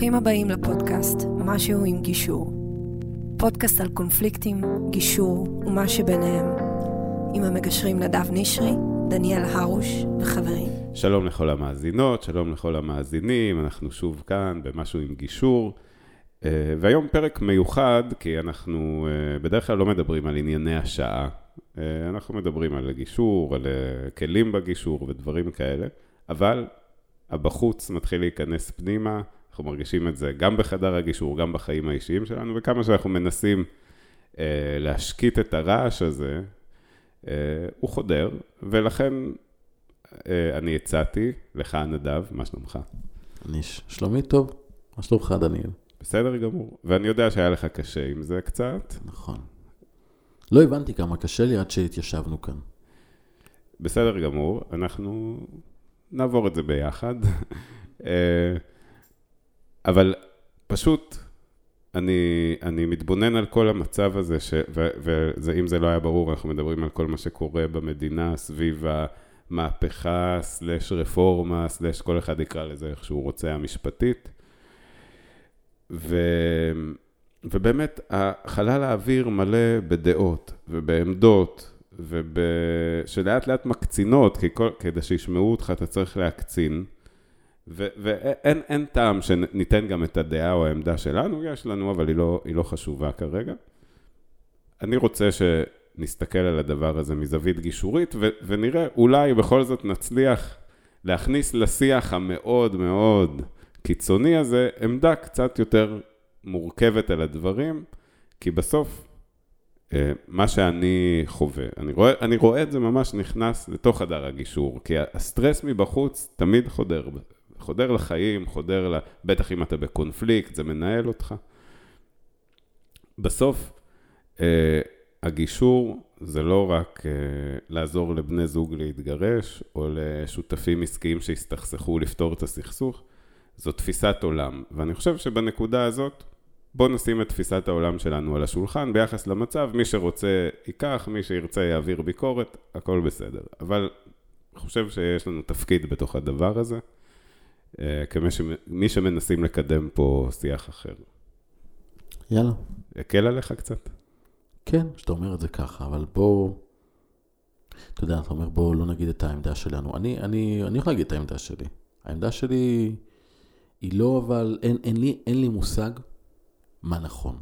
ברוכים הבאים לפודקאסט משהו עם גישור. פודקאסט על קונפליקטים, גישור ומה שביניהם. עם המגשרים נדב נשרי, דניאל הרוש וחברים. שלום לכל המאזינות, שלום לכל המאזינים, אנחנו שוב כאן במשהו עם גישור. אה, והיום פרק מיוחד, כי אנחנו אה, בדרך כלל לא מדברים על ענייני השעה. אה, אנחנו מדברים על גישור, על כלים בגישור ודברים כאלה, אבל הבחוץ מתחיל להיכנס פנימה, אנחנו מרגישים את זה גם בחדר הגישור, גם בחיים האישיים שלנו, וכמה שאנחנו מנסים אה, להשקיט את הרעש הזה, אה, הוא חודר, ולכן אה, אני הצעתי לך, נדב, מה שלומך? אני שלומי טוב, מה שלומך, דניאל? בסדר גמור, ואני יודע שהיה לך קשה עם זה קצת. נכון. לא הבנתי כמה קשה לי עד שהתיישבנו כאן. בסדר גמור, אנחנו נעבור את זה ביחד. אבל פשוט, אני, אני מתבונן על כל המצב הזה, ש, ואם זה לא היה ברור, אנחנו מדברים על כל מה שקורה במדינה סביב המהפכה, סלש רפורמה, סלש כל אחד יקרא לזה איך שהוא רוצה, המשפטית. ו, ובאמת, החלל האוויר מלא בדעות ובעמדות, וב... שלאט לאט מקצינות, כי כל... כדי שישמעו אותך אתה צריך להקצין. ואין אין טעם שניתן גם את הדעה או העמדה שלנו, יש לנו, אבל היא לא, היא לא חשובה כרגע. אני רוצה שנסתכל על הדבר הזה מזווית גישורית, ו- ונראה, אולי בכל זאת נצליח להכניס לשיח המאוד מאוד קיצוני הזה, עמדה קצת יותר מורכבת על הדברים, כי בסוף, אה, מה שאני חווה, אני רואה, אני רואה את זה ממש נכנס לתוך חדר הגישור, כי הסטרס מבחוץ תמיד חודר חודר לחיים, חודר ל... בטח אם אתה בקונפליקט, זה מנהל אותך. בסוף, אה, הגישור זה לא רק אה, לעזור לבני זוג להתגרש, או לשותפים עסקיים שהסתכסכו לפתור את הסכסוך, זו תפיסת עולם. ואני חושב שבנקודה הזאת, בוא נשים את תפיסת העולם שלנו על השולחן ביחס למצב, מי שרוצה ייקח, מי שירצה יעביר ביקורת, הכל בסדר. אבל אני חושב שיש לנו תפקיד בתוך הדבר הזה. אה, כמי שמנסים לקדם פה שיח אחר. יאללה. יקל עליך קצת? כן, שאתה אומר את זה ככה, אבל בוא... אתה יודע, אתה אומר בוא לא נגיד את העמדה שלנו. אני, אני, אני יכול להגיד את העמדה שלי. העמדה שלי היא לא, אבל אין, אין, לי, אין לי מושג מה נכון.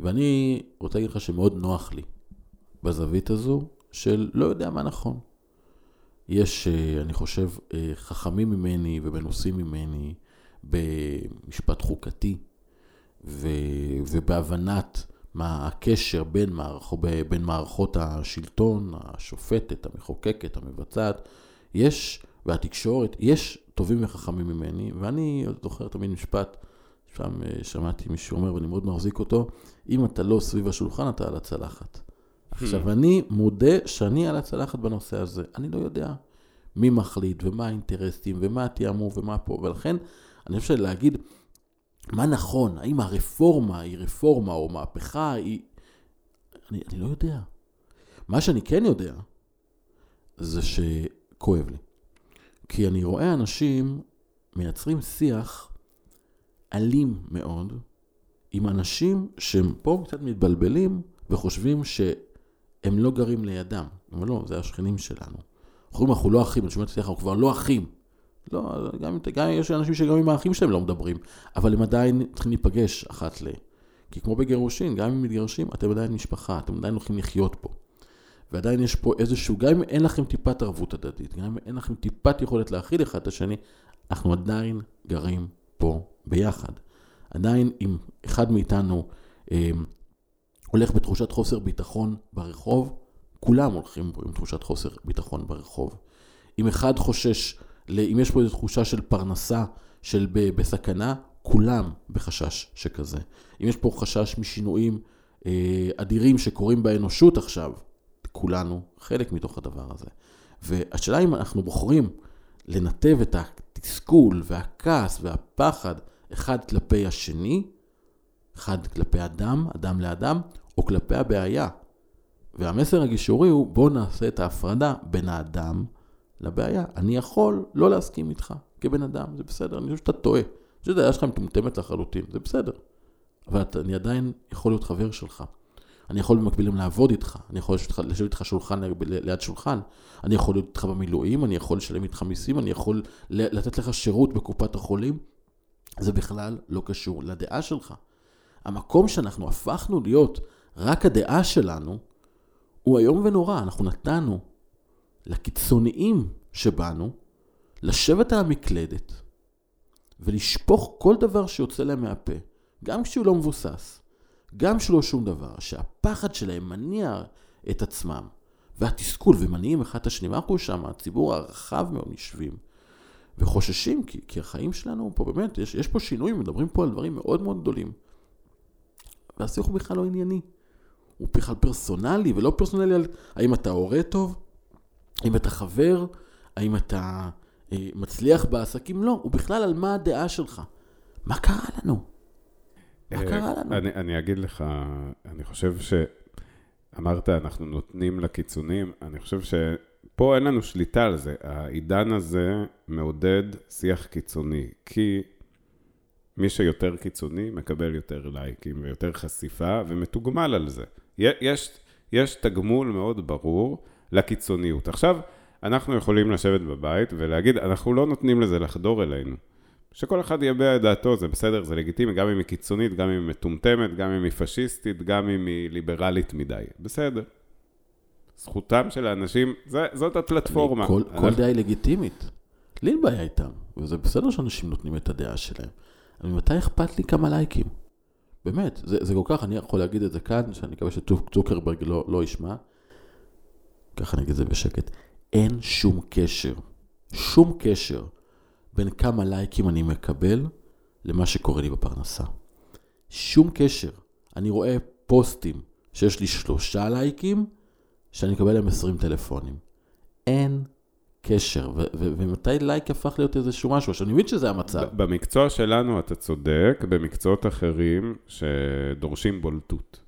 ואני רוצה להגיד לך שמאוד נוח לי בזווית הזו של לא יודע מה נכון. יש, אה, אני חושב, אה, חכמים ממני ומנוסים ממני במשפט חוקתי ו, ובהבנת מה הקשר בין, מערכ, בין מערכות השלטון, השופטת, המחוקקת, המבצעת. יש, והתקשורת, יש טובים וחכמים ממני, ואני זוכר תמיד משפט, שם אה, שמעתי מישהו אומר, ואני מאוד מחזיק אותו, אם אתה לא סביב השולחן, אתה על הצלחת. עכשיו, אני מודה שאני על הצלחת בנושא הזה. אני לא יודע מי מחליט ומה האינטרסים ומה התיאמו ומה פה, ולכן אני חושב שלהגיד מה נכון, האם הרפורמה היא רפורמה או מהפכה היא... אני, אני לא יודע. מה שאני כן יודע, זה שכואב לי. כי אני רואה אנשים מייצרים שיח אלים מאוד עם אנשים שהם פה קצת מתבלבלים וחושבים הם לא גרים לידם. אבל לא, זה השכנים שלנו. אומרים, אנחנו לא אחים, אני שומע את אנחנו כבר לא אחים. לא, גם, גם יש אנשים שגם עם האחים שלהם לא מדברים, אבל הם עדיין צריכים להיפגש אחת ל... כי כמו בגירושין, גם אם מתגרשים, אתם עדיין משפחה, אתם עדיין הולכים לחיות פה. ועדיין יש פה איזשהו, גם אם אין לכם טיפת ערבות הדדית, גם אם אין לכם טיפת יכולת להכיל אחד את השני, אנחנו עדיין גרים פה ביחד. עדיין אם אחד מאיתנו אה, הולך בתחושת חוסר ביטחון ברחוב, כולם הולכים עם תחושת חוסר ביטחון ברחוב. אם אחד חושש, אם יש פה איזו תחושה של פרנסה, של בסכנה, כולם בחשש שכזה. אם יש פה חשש משינויים אה, אדירים שקורים באנושות עכשיו, כולנו חלק מתוך הדבר הזה. והשאלה אם אנחנו בוחרים לנתב את התסכול והכעס והפחד אחד כלפי השני, אחד כלפי אדם, אדם לאדם, או כלפי הבעיה. והמסר הגישורי הוא, בוא נעשה את ההפרדה בין האדם לבעיה. אני יכול לא להסכים איתך כבן אדם, זה בסדר, אני חושב שאתה טועה. אני שהדעה שלך מטומטמת לחלוטין, זה בסדר. אבל אני עדיין יכול להיות חבר שלך. אני יכול במקביל לעבוד איתך, אני יכול לשבת איתך- שולחן ליד שולחן, אני יכול להיות איתך במילואים, אני יכול לשלם איתך מיסים, אני יכול לתת לך שירות בקופת החולים. זה בכלל לא קשור לדעה שלך. המקום שאנחנו הפכנו להיות רק הדעה שלנו, הוא איום ונורא. אנחנו נתנו לקיצוניים שבנו לשבת על המקלדת ולשפוך כל דבר שיוצא להם מהפה, גם כשהוא לא מבוסס, גם כשלא שום דבר, שהפחד שלהם מניע את עצמם, והתסכול, ומניעים אחד את השני. אנחנו שם, הציבור הרחב מאוד יושבים, וחוששים, כי, כי החיים שלנו פה באמת, יש, יש פה שינויים, מדברים פה על דברים מאוד מאוד גדולים. והשיח הוא בכלל לא ענייני. הוא בכלל פרסונלי, ולא פרסונלי על האם אתה הורה טוב, האם אתה חבר, האם אתה אה, מצליח בעסקים, לא, הוא בכלל על מה הדעה שלך. מה קרה לנו? מה אה, קרה לנו? אני, אני אגיד לך, אני חושב שאמרת, אנחנו נותנים לקיצונים, אני חושב שפה אין לנו שליטה על זה. העידן הזה מעודד שיח קיצוני, כי מי שיותר קיצוני מקבל יותר לייקים ויותר חשיפה ומתוגמל על זה. יש, יש תגמול מאוד ברור לקיצוניות. עכשיו, אנחנו יכולים לשבת בבית ולהגיד, אנחנו לא נותנים לזה לחדור אלינו. שכל אחד יביע את דעתו, זה בסדר, זה לגיטימי, גם אם היא קיצונית, גם אם היא מטומטמת, גם אם היא פשיסטית, גם אם היא ליברלית מדי. בסדר. זכותם של האנשים, זה, זאת הפלטפורמה. כל, אנחנו- כל דעה היא לגיטימית. לי אין בעיה איתם, וזה בסדר שאנשים נותנים את הדעה שלהם. אבל מתי אכפת לי כמה לייקים? באמת, זה, זה כל כך, אני יכול להגיד את זה כאן, שאני מקווה שצוקרברג לא, לא ישמע. ככה אני אגיד את זה בשקט. אין שום קשר, שום קשר, בין כמה לייקים אני מקבל למה שקורה לי בפרנסה. שום קשר. אני רואה פוסטים שיש לי שלושה לייקים, שאני מקבל להם 20 טלפונים. אין קשר, ו- ו- ומתי לייק הפך להיות איזשהו משהו? עכשיו, אני מבין שזה המצב. במקצוע שלנו אתה צודק, במקצועות אחרים שדורשים בולטות.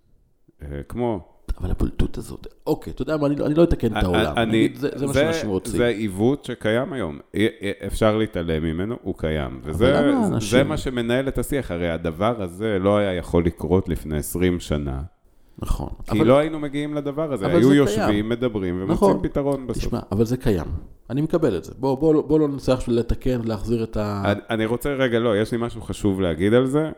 אה, כמו... אבל הבולטות הזאת, אוקיי, אתה יודע מה, אני לא, אני לא אתקן את העולם. אני, נגיד, זה, זה מה שאנשים רוצים. זה עיוות שקיים היום. אפשר להתעלם ממנו, הוא קיים. וזה זה אנשים- מה שמנהל את השיח. הרי הדבר הזה לא היה יכול לקרות לפני 20 שנה, נכון. כי לא היינו מגיעים לדבר הזה. אבל היו יושבים, קיים. מדברים ומוצאים נכון. פתרון בסוף. תשמע, אבל זה קיים. אני מקבל את זה. בוא, בוא, בוא לא נצטרך עכשיו לתקן, להחזיר את ה... אני- אני רוצה, רגע, לא, יש לי משהו חשוב להגיד על זה,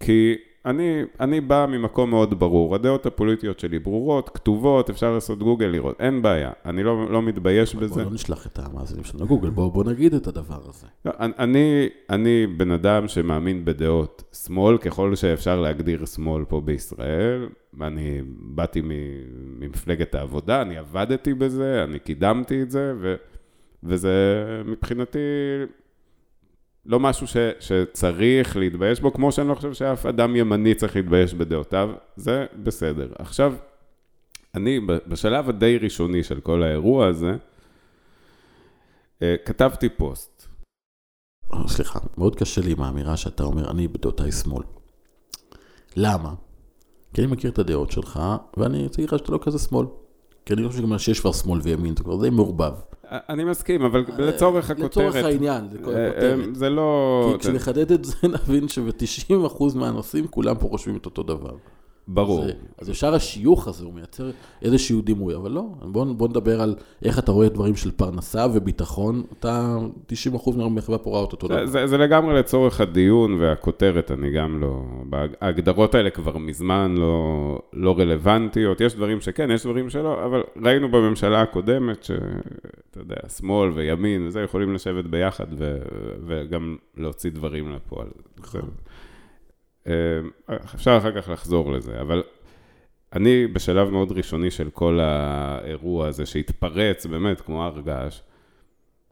כי אני, אני בא ממקום מאוד ברור, הדעות הפוליטיות שלי ברורות, כתובות, אפשר לעשות גוגל לראות, אין בעיה, אני לא, לא מתבייש בוא בזה. לא נשלח את המאזינים שלנו לגוגל, בוא, בוא נגיד את הדבר הזה. לא, אני, אני בן אדם שמאמין בדעות שמאל, ככל שאפשר להגדיר שמאל פה בישראל. אני באתי ממפלגת העבודה, אני עבדתי בזה, אני קידמתי את זה, ו, וזה מבחינתי לא משהו ש, שצריך להתבייש בו, כמו שאני לא חושב שאף אדם ימני צריך להתבייש בדעותיו, זה בסדר. עכשיו, אני בשלב הדי ראשוני של כל האירוע הזה, אה, כתבתי פוסט. אה, סליחה, מאוד קשה לי עם האמירה שאתה אומר, אני בדעותיי שמאל. למה? כי אני מכיר את הדעות שלך, ואני רוצה להגיד לך שאתה לא כזה שמאל. כי אני חושב שגם שיש כבר שמאל וימין, זה כבר די מעורבב. אני מסכים, אבל לצורך הכותרת... לצורך העניין, כל אה. אה, זה לא... כי כשנחדד את זה, נבין שב-90% מהנושאים כולם פה חושבים את אותו דבר. ברור. אז, אז ישר השיוך הזה, הוא מייצר איזשהו דימוי, אבל לא, בוא, בוא נדבר על איך אתה רואה דברים של פרנסה וביטחון, אתה 90% מהמחווה פה רואה אותו אותו זה. זה, זה לגמרי לצורך הדיון והכותרת, אני גם לא... ההגדרות האלה כבר מזמן לא, לא רלוונטיות, יש דברים שכן, יש דברים שלא, אבל ראינו בממשלה הקודמת שאתה יודע, שמאל וימין וזה יכולים לשבת ביחד ו, וגם להוציא דברים לפועל. אה, אפשר אחר כך לחזור לזה, אבל אני בשלב מאוד ראשוני של כל האירוע הזה שהתפרץ באמת כמו הר געש,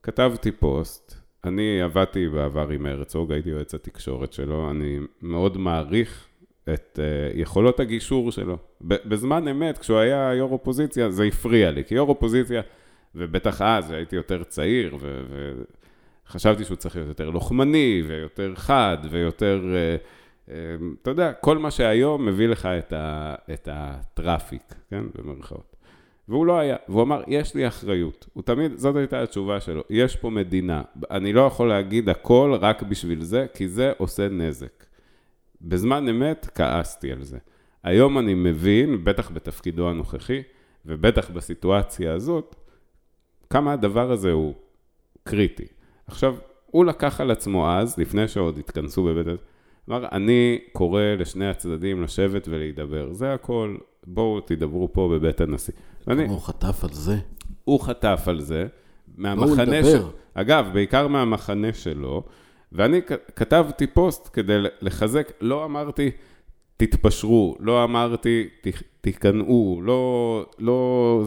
כתבתי פוסט, אני עבדתי בעבר עם הרצוג, הייתי יועץ התקשורת שלו, אני מאוד מעריך את uh, יכולות הגישור שלו. בזמן אמת, כשהוא היה יו"ר אופוזיציה, זה הפריע לי, כי יו"ר אופוזיציה, ובטח אז הייתי יותר צעיר, וחשבתי שהוא צריך להיות יותר לוחמני, ויותר חד, ויותר, uh, אתה יודע, כל מה שהיום מביא לך את, ה- את הטראפיק, כן, במרכאות. והוא לא היה, והוא אמר, יש לי אחריות. הוא תמיד, זאת הייתה התשובה שלו, יש פה מדינה, אני לא יכול להגיד הכל רק בשביל זה, כי זה עושה נזק. בזמן אמת כעסתי על זה. היום אני מבין, בטח בתפקידו הנוכחי, ובטח בסיטואציה הזאת, כמה הדבר הזה הוא קריטי. עכשיו, הוא לקח על עצמו אז, לפני שעוד התכנסו בבית... אמר, אני קורא לשני הצדדים לשבת ולהידבר. זה הכל, בואו תדברו פה בבית הנשיא. ואני... הוא חטף על זה. הוא חטף על זה, מהמחנה שלו. אגב, בעיקר מהמחנה שלו, ואני כתבתי פוסט כדי לחזק, לא אמרתי, תתפשרו, לא אמרתי, תיכנעו, לא, לא,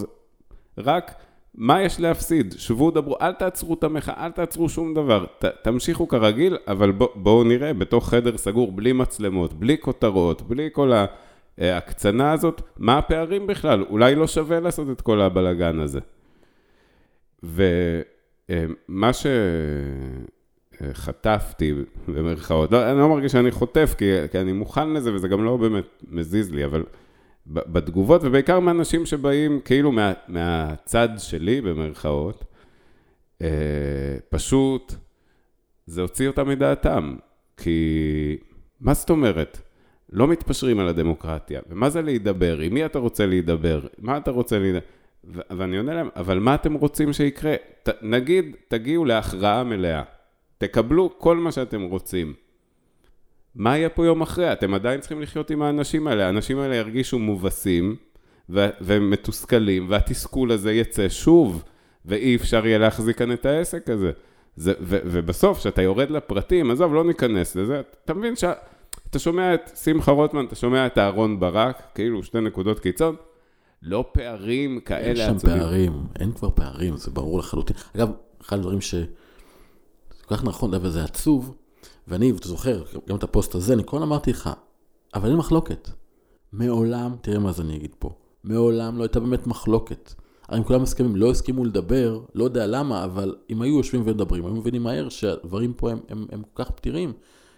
רק מה יש להפסיד? שבו, דברו, אל תעצרו את המחאה, אל תעצרו שום דבר. ת, תמשיכו כרגיל, אבל בוא, בואו נראה בתוך חדר סגור, בלי מצלמות, בלי כותרות, בלי כל ההקצנה הזאת, מה הפערים בכלל? אולי לא שווה לעשות את כל הבלגן הזה. ומה שחטפתי, במרכאות, לא, אני לא מרגיש שאני חוטף, כי, כי אני מוכן לזה, וזה גם לא באמת מזיז לי, אבל... בתגובות, ובעיקר מאנשים שבאים כאילו מה, מהצד שלי, במרכאות, אה, פשוט זה הוציא אותם מדעתם. כי מה זאת אומרת? לא מתפשרים על הדמוקרטיה. ומה זה להידבר? עם מי אתה רוצה להידבר? מה אתה רוצה להידבר? ו- ואני עונה להם, אבל מה אתם רוצים שיקרה? ת- נגיד, תגיעו להכרעה מלאה. תקבלו כל מה שאתם רוצים. מה יהיה פה יום אחרי? אתם עדיין צריכים לחיות עם האנשים האלה. האנשים האלה ירגישו מובסים ו- ומתוסכלים, והתסכול הזה יצא שוב, ואי אפשר יהיה להחזיק כאן את העסק הזה. זה, ו- ובסוף, כשאתה יורד לפרטים, עזוב, לא ניכנס לזה, אתה מבין שאתה שומע את שמחה רוטמן, אתה שומע את אהרון ברק, כאילו שתי נקודות קיצון, לא פערים כאלה עצומים. אין שם עצומים. פערים, אין כבר פערים, זה ברור לחלוטין. אגב, אחד הדברים ש... כל כך נכון, אבל זה עצוב, ואני, ואתה זוכר, גם את הפוסט הזה, אני כל אמרתי לך, אבל אין מחלוקת. מעולם, תראה מה זה אני אגיד פה, מעולם לא הייתה באמת מחלוקת. הרי אם כולם מסכימים, לא הסכימו לדבר, לא יודע למה, אבל אם היו יושבים ומדברים, היו מבינים מהר שהדברים פה הם, הם, הם כל כך פתירים.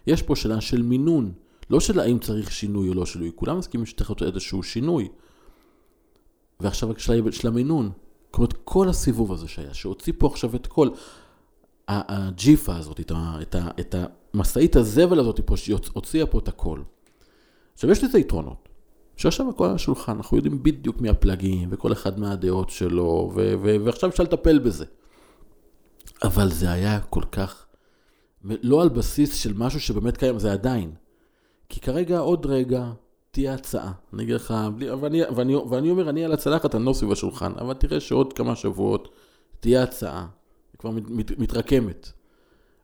יש פה שאלה של מינון, לא של האם צריך שינוי או לא שינוי, כולם מסכימים שצריך להיות איזשהו שינוי. ועכשיו רק של המינון. אומרת, כל הסיבוב הזה שהיה, שהוציא פה עכשיו את כל הג'יפה הזאת, את, ה, את, ה, את המשאית הזבל הזאת פה, שהוציאה פה את הכל. עכשיו, יש לזה יתרונות. שיושב הכל על השולחן, אנחנו יודעים בדיוק מי הפלגים, וכל אחד מהדעות שלו, ו- ו- ועכשיו אפשר לטפל בזה. אבל זה היה כל כך, לא על בסיס של משהו שבאמת קיים, זה עדיין. כי כרגע, עוד רגע, תהיה הצעה. אני אגיד לך, ואני, ואני, ואני אומר, אני על הצלחת, אני לא סביב השולחן, אבל תראה שעוד כמה שבועות תהיה הצעה. כבר מת, מת, מתרקמת.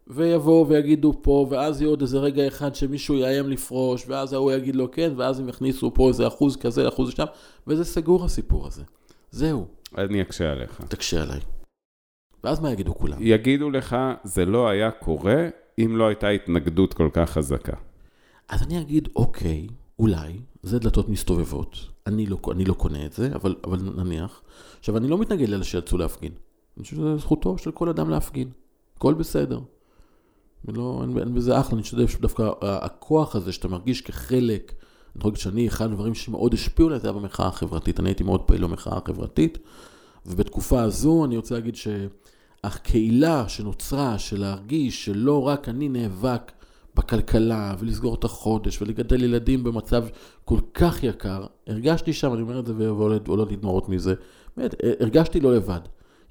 ויבואו ויגידו פה, ואז יהיה עוד איזה רגע אחד שמישהו יאיים לפרוש, ואז ההוא יגיד לו כן, ואז הם יכניסו פה איזה אחוז כזה, אחוז שם, וזה סגור הסיפור הזה. זהו. אני אקשה עליך. תקשה עליי. ואז מה יגידו כולם? יגידו לך, זה לא היה קורה אם לא הייתה התנגדות כל כך חזקה. אז אני אגיד, אוקיי, אולי, זה דלתות מסתובבות. אני לא, אני לא קונה את זה, אבל, אבל נניח. עכשיו, אני לא מתנגד לאלה שיצאו להפגין. אני חושב שזו זכותו של כל אדם להפגין. הכל בסדר. ולא, אין, אין בזה אחלה, אני חושב שדווקא הכוח הזה שאתה מרגיש כחלק, אני חושב שאני, אחד הדברים שמאוד השפיעו עליי זה היה במחאה החברתית. אני הייתי מאוד פעיל במחאה החברתית, ובתקופה הזו אני רוצה להגיד שהקהילה שנוצרה, של להרגיש שלא רק אני נאבק בכלכלה, ולסגור את החודש, ולגדל ילדים במצב כל כך יקר, הרגשתי שם, אני אומר את זה ועולות לי דמעות מזה, באמת, הרגשתי לא לבד.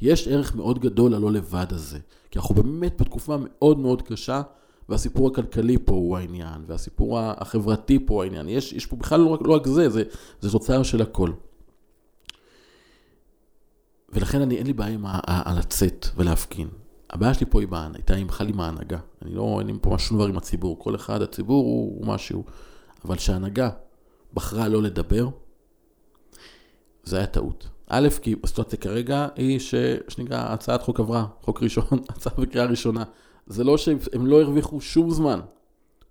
יש ערך מאוד גדול ללא לבד הזה. כי אנחנו באמת בתקופה מאוד מאוד קשה, והסיפור הכלכלי פה הוא העניין, והסיפור החברתי פה הוא העניין. יש, יש פה בכלל לא רק, לא רק זה, זה, זה תוצאה של הכל. ולכן אני, אין לי בעיה עם הלצאת ולהפגין. הבעיה שלי פה היא הייתה עם בכלל עם ההנהגה. אני לא, אין לי פה שום דבר עם הציבור. כל אחד, הציבור הוא, הוא משהו. אבל שההנהגה בחרה לא לדבר, זה היה טעות. א', כי הסיטואציה כרגע היא ש... שנקרא, הצעת חוק עברה, חוק ראשון, הצעה בקריאה ראשונה. זה לא שהם לא הרוויחו שום זמן.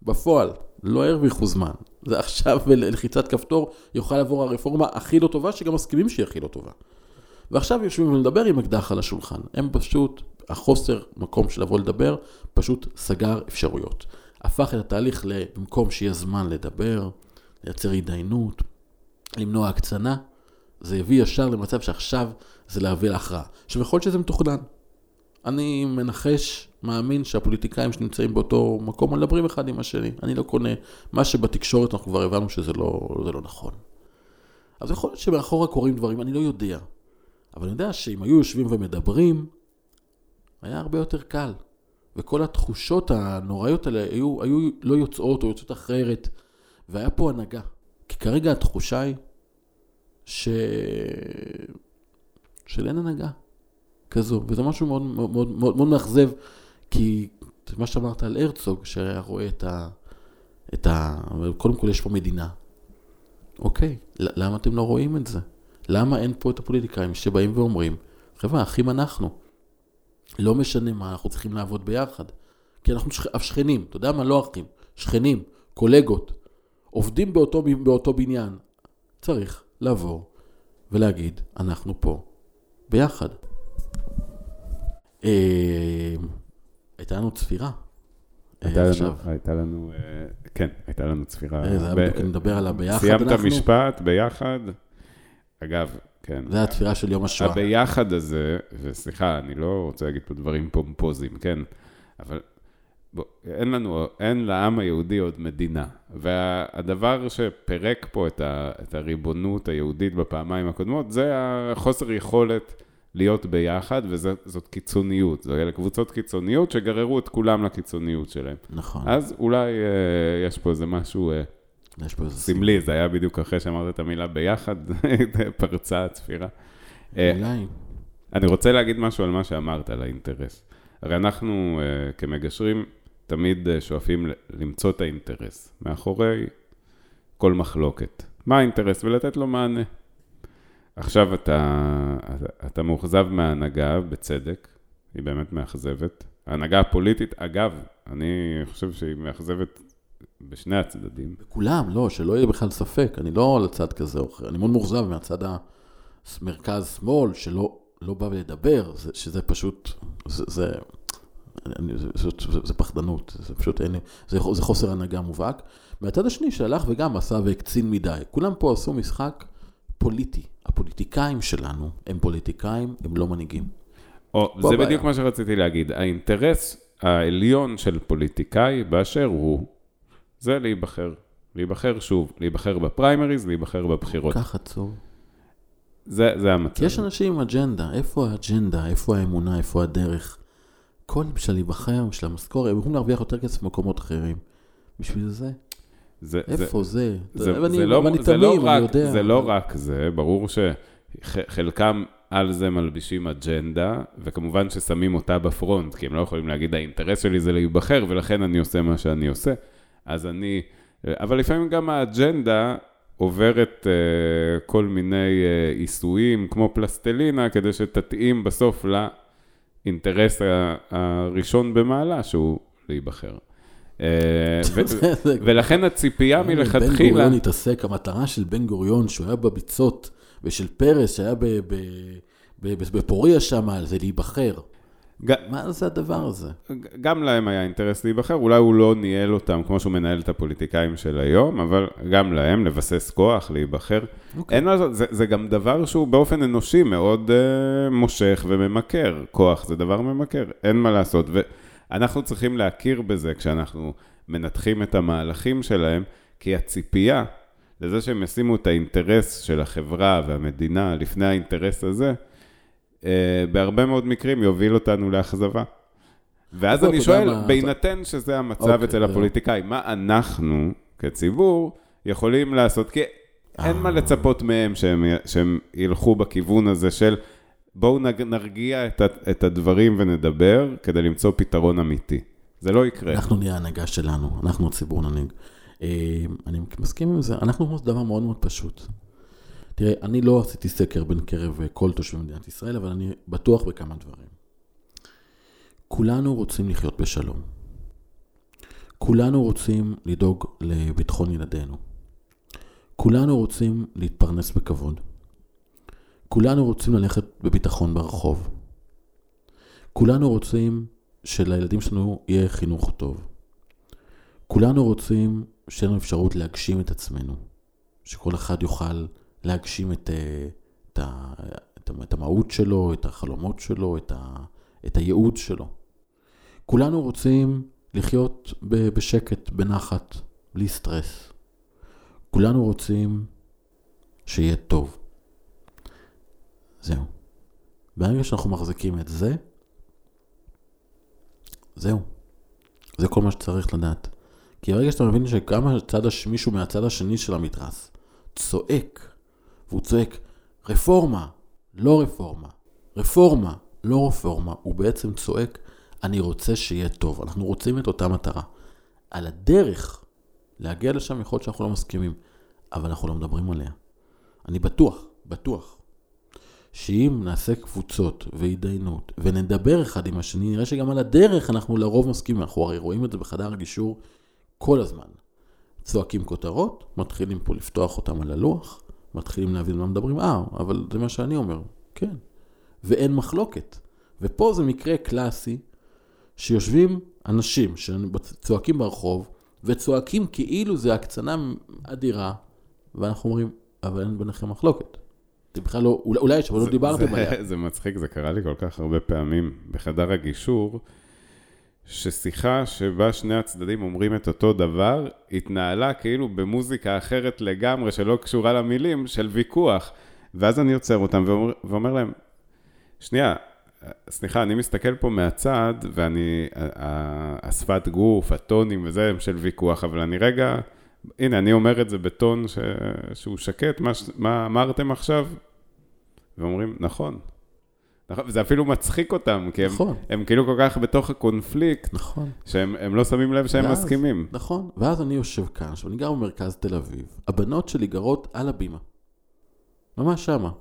בפועל, לא הרוויחו זמן. זה עכשיו בלחיצת כפתור יוכל לעבור הרפורמה הכי לא טובה, שגם מסכימים שהיא הכי לא טובה. ועכשיו יושבים ולדבר עם אקדח על השולחן. הם פשוט, החוסר מקום של לבוא לדבר, פשוט סגר אפשרויות. הפך את התהליך במקום שיהיה זמן לדבר, לייצר התדיינות, למנוע הקצנה, זה יביא ישר למצב שעכשיו זה להביא להכרעה. עכשיו, יכול להיות שזה מתוכנן. אני מנחש, מאמין שהפוליטיקאים שנמצאים באותו מקום מדברים אחד עם השני. אני לא קונה מה שבתקשורת אנחנו כבר הבנו שזה לא, לא נכון. אז יכול להיות שמאחורה קורים דברים, אני לא יודע. אבל אני יודע שאם היו יושבים ומדברים, היה הרבה יותר קל. וכל התחושות הנוראיות האלה היו, היו לא יוצאות או יוצאות אחרת, והיה פה הנהגה. כי כרגע התחושה היא ש... של אין הנהגה כזו, וזה משהו מאוד מאוד, מאוד, מאוד מאכזב, כי מה שאמרת על הרצוג, שהיה רואה את ה... את ה... קודם כל יש פה מדינה. אוקיי, למה אתם לא רואים את זה? למה אין פה את הפוליטיקאים שבאים ואומרים, חבר'ה, אחים אנחנו. לא משנה מה, אנחנו צריכים לעבוד ביחד. כי אנחנו שכ... שכנים, אתה יודע מה? לא אחים, שכנים, קולגות, עובדים באותו, באותו בניין. צריך לבוא ולהגיד, אנחנו פה ביחד. אה, הייתה לנו צפירה. הייתה לנו, הייתה לנו, אה, כן, הייתה לנו צפירה. אה, זה היה בדיוק, נדבר על הביחד. סיימת משפט, ביחד. אגב, כן. זה התפירה של יום השואה. הביחד הזה, וסליחה, אני לא רוצה להגיד פה דברים פומפוזיים, כן, אבל בוא, אין לנו, אין לעם היהודי עוד מדינה. והדבר שפירק פה את, ה, את הריבונות היהודית בפעמיים הקודמות, זה החוסר יכולת להיות ביחד, וזאת קיצוניות. זה אלה קבוצות קיצוניות שגררו את כולם לקיצוניות שלהם. נכון. אז אולי אה, יש פה איזה משהו... אה, יש פה איזה סמלי, זה היה בדיוק אחרי שאמרת את המילה ביחד, פרצה הצפירה. אה, אולי. אני רוצה להגיד משהו על מה שאמרת, על האינטרס. הרי אנחנו uh, כמגשרים תמיד uh, שואפים למצוא את האינטרס מאחורי כל מחלוקת. מה האינטרס? ולתת לו מענה. עכשיו אתה, אתה מאוכזב מההנהגה, בצדק, היא באמת מאכזבת. ההנהגה הפוליטית, אגב, אני חושב שהיא מאכזבת בשני הצדדים. בכולם, לא, שלא יהיה בכלל ספק. אני לא על הצד כזה או אחר. אני מאוד מאוכזב מהצד המרכז-שמאל, שלא לא בא לדבר, זה, שזה פשוט, זה, זה, אני, זה, זה, זה, זה פחדנות, זה פשוט אין, זה, זה חוסר הנהגה מובהק. מהצד השני שהלך וגם עשה והקצין מדי. כולם פה עשו משחק פוליטי. הפוליטיקאים שלנו הם פוליטיקאים, הם לא מנהיגים. או, זה בעיה. בדיוק מה שרציתי להגיד. האינטרס העליון של פוליטיקאי באשר הוא, זה להיבחר. להיבחר שוב, להיבחר בפריימריז, להיבחר בבחירות. כל כך עצוב. זה, זה המצב. יש אנשים עם אג'נדה, איפה האג'נדה, איפה האמונה, איפה הדרך? כל בשביל להיבחר, בשביל המשכורת, הם יכולים להרוויח יותר כסף במקומות אחרים. בשביל זה. זה, איפה זה? זה, זה, אני, זה, לא, אני זה, תמים, לא רק, יודע. זה לא רק זה, ברור שחלקם על זה מלבישים אג'נדה, וכמובן ששמים אותה בפרונט, כי הם לא יכולים להגיד, האינטרס שלי זה להיבחר, ולכן אני עושה מה שאני עושה. אז אני... אבל לפעמים גם האג'נדה עוברת uh, כל מיני uh, עיסויים, כמו פלסטלינה, כדי שתתאים בסוף לאינטרס הראשון במעלה, שהוא להיבחר. אה, ולכן הציפייה מלכתחילה... בן גוריון התעסק, המטרה של בן גוריון, שהוא היה בביצות, ושל פרס, שהיה בפוריה שם, זה להיבחר. מה זה הדבר הזה? גם להם היה אינטרס להיבחר, אולי הוא לא ניהל אותם כמו שהוא מנהל את הפוליטיקאים של היום, אבל גם להם לבסס כוח, להיבחר. Okay. אוקיי. אין מה לעשות, זה, זה גם דבר שהוא באופן אנושי מאוד uh, מושך וממכר. כוח זה דבר ממכר, אין מה לעשות. ואנחנו צריכים להכיר בזה כשאנחנו מנתחים את המהלכים שלהם, כי הציפייה לזה שהם ישימו את האינטרס של החברה והמדינה לפני האינטרס הזה, בהרבה מאוד מקרים יוביל אותנו לאכזבה. ואז אני שואל, בהינתן שזה המצב אוקיי, אצל הפוליטיקאים, מה אנחנו כציבור יכולים לעשות? כי אין מה אה. לצפות מהם שהם ילכו בכיוון הזה של בואו נרגיע את הדברים ונדבר כדי למצוא פתרון אמיתי. זה לא יקרה. אנחנו נהיה ההנהגה שלנו, אנחנו הציבור ננהיג. אה, אני מסכים עם זה, אנחנו דבר מאוד מאוד פשוט. תראה, אני לא עשיתי סקר בין קרב כל תושבי מדינת ישראל, אבל אני בטוח בכמה דברים. כולנו רוצים לחיות בשלום. כולנו רוצים לדאוג לביטחון ילדינו. כולנו רוצים להתפרנס בכבוד. כולנו רוצים ללכת בביטחון ברחוב. כולנו רוצים שלילדים שלנו יהיה חינוך טוב. כולנו רוצים שיהיה לנו אפשרות להגשים את עצמנו, שכל אחד יוכל להגשים את, אה, את, ה, את, את המהות שלו, את החלומות שלו, את, ה, את הייעוד שלו. כולנו רוצים לחיות בשקט, בנחת, בלי סטרס. כולנו רוצים שיהיה טוב. זהו. ברגע שאנחנו מחזיקים את זה, זהו. זה כל מה שצריך לדעת. כי ברגע שאתה מבין שגם הצד. מישהו מהצד השני של המתרס צועק, והוא צועק, רפורמה, לא רפורמה, רפורמה, לא רפורמה, הוא בעצם צועק, אני רוצה שיהיה טוב. אנחנו רוצים את אותה מטרה. על הדרך להגיע לשם יכול להיות שאנחנו לא מסכימים, אבל אנחנו לא מדברים עליה. אני בטוח, בטוח, שאם נעשה קבוצות והתדיינות ונדבר אחד עם השני, נראה שגם על הדרך אנחנו לרוב מסכימים. אנחנו הרי רואים את זה בחדר הגישור כל הזמן. צועקים כותרות, מתחילים פה לפתוח אותם על הלוח, מתחילים להבין מה מדברים, אה, אבל זה מה שאני אומר, כן. ואין מחלוקת. ופה זה מקרה קלאסי, שיושבים אנשים שצועקים ברחוב, וצועקים כאילו זה הקצנה אדירה, ואנחנו אומרים, אבל אין ביניכם מחלוקת. זה בכלל לא, אולי יש, אבל לא דיברתם עליה. זה מצחיק, זה קרה לי כל כך הרבה פעמים בחדר הגישור, ששיחה שבה שני הצדדים אומרים את אותו דבר, התנהלה כאילו במוזיקה אחרת לגמרי, שלא קשורה למילים, של ויכוח. ואז אני עוצר אותם ואומר, ואומר להם, שנייה, סליחה, אני מסתכל פה מהצד, ואני, השפת גוף, הטונים וזה הם של ויכוח, אבל אני רגע, הנה, אני אומר את זה בטון ש, שהוא שקט, מה, מה אמרתם עכשיו? ואומרים, נכון. נכון, וזה אפילו מצחיק אותם, כי הם, נכון. הם כאילו כל כך בתוך הקונפליקט, נכון. שהם לא שמים לב שהם ואז, מסכימים. נכון, ואז אני יושב כאן, עכשיו אני גר במרכז תל אביב, הבנות שלי גרות על הבימה, ממש שמה,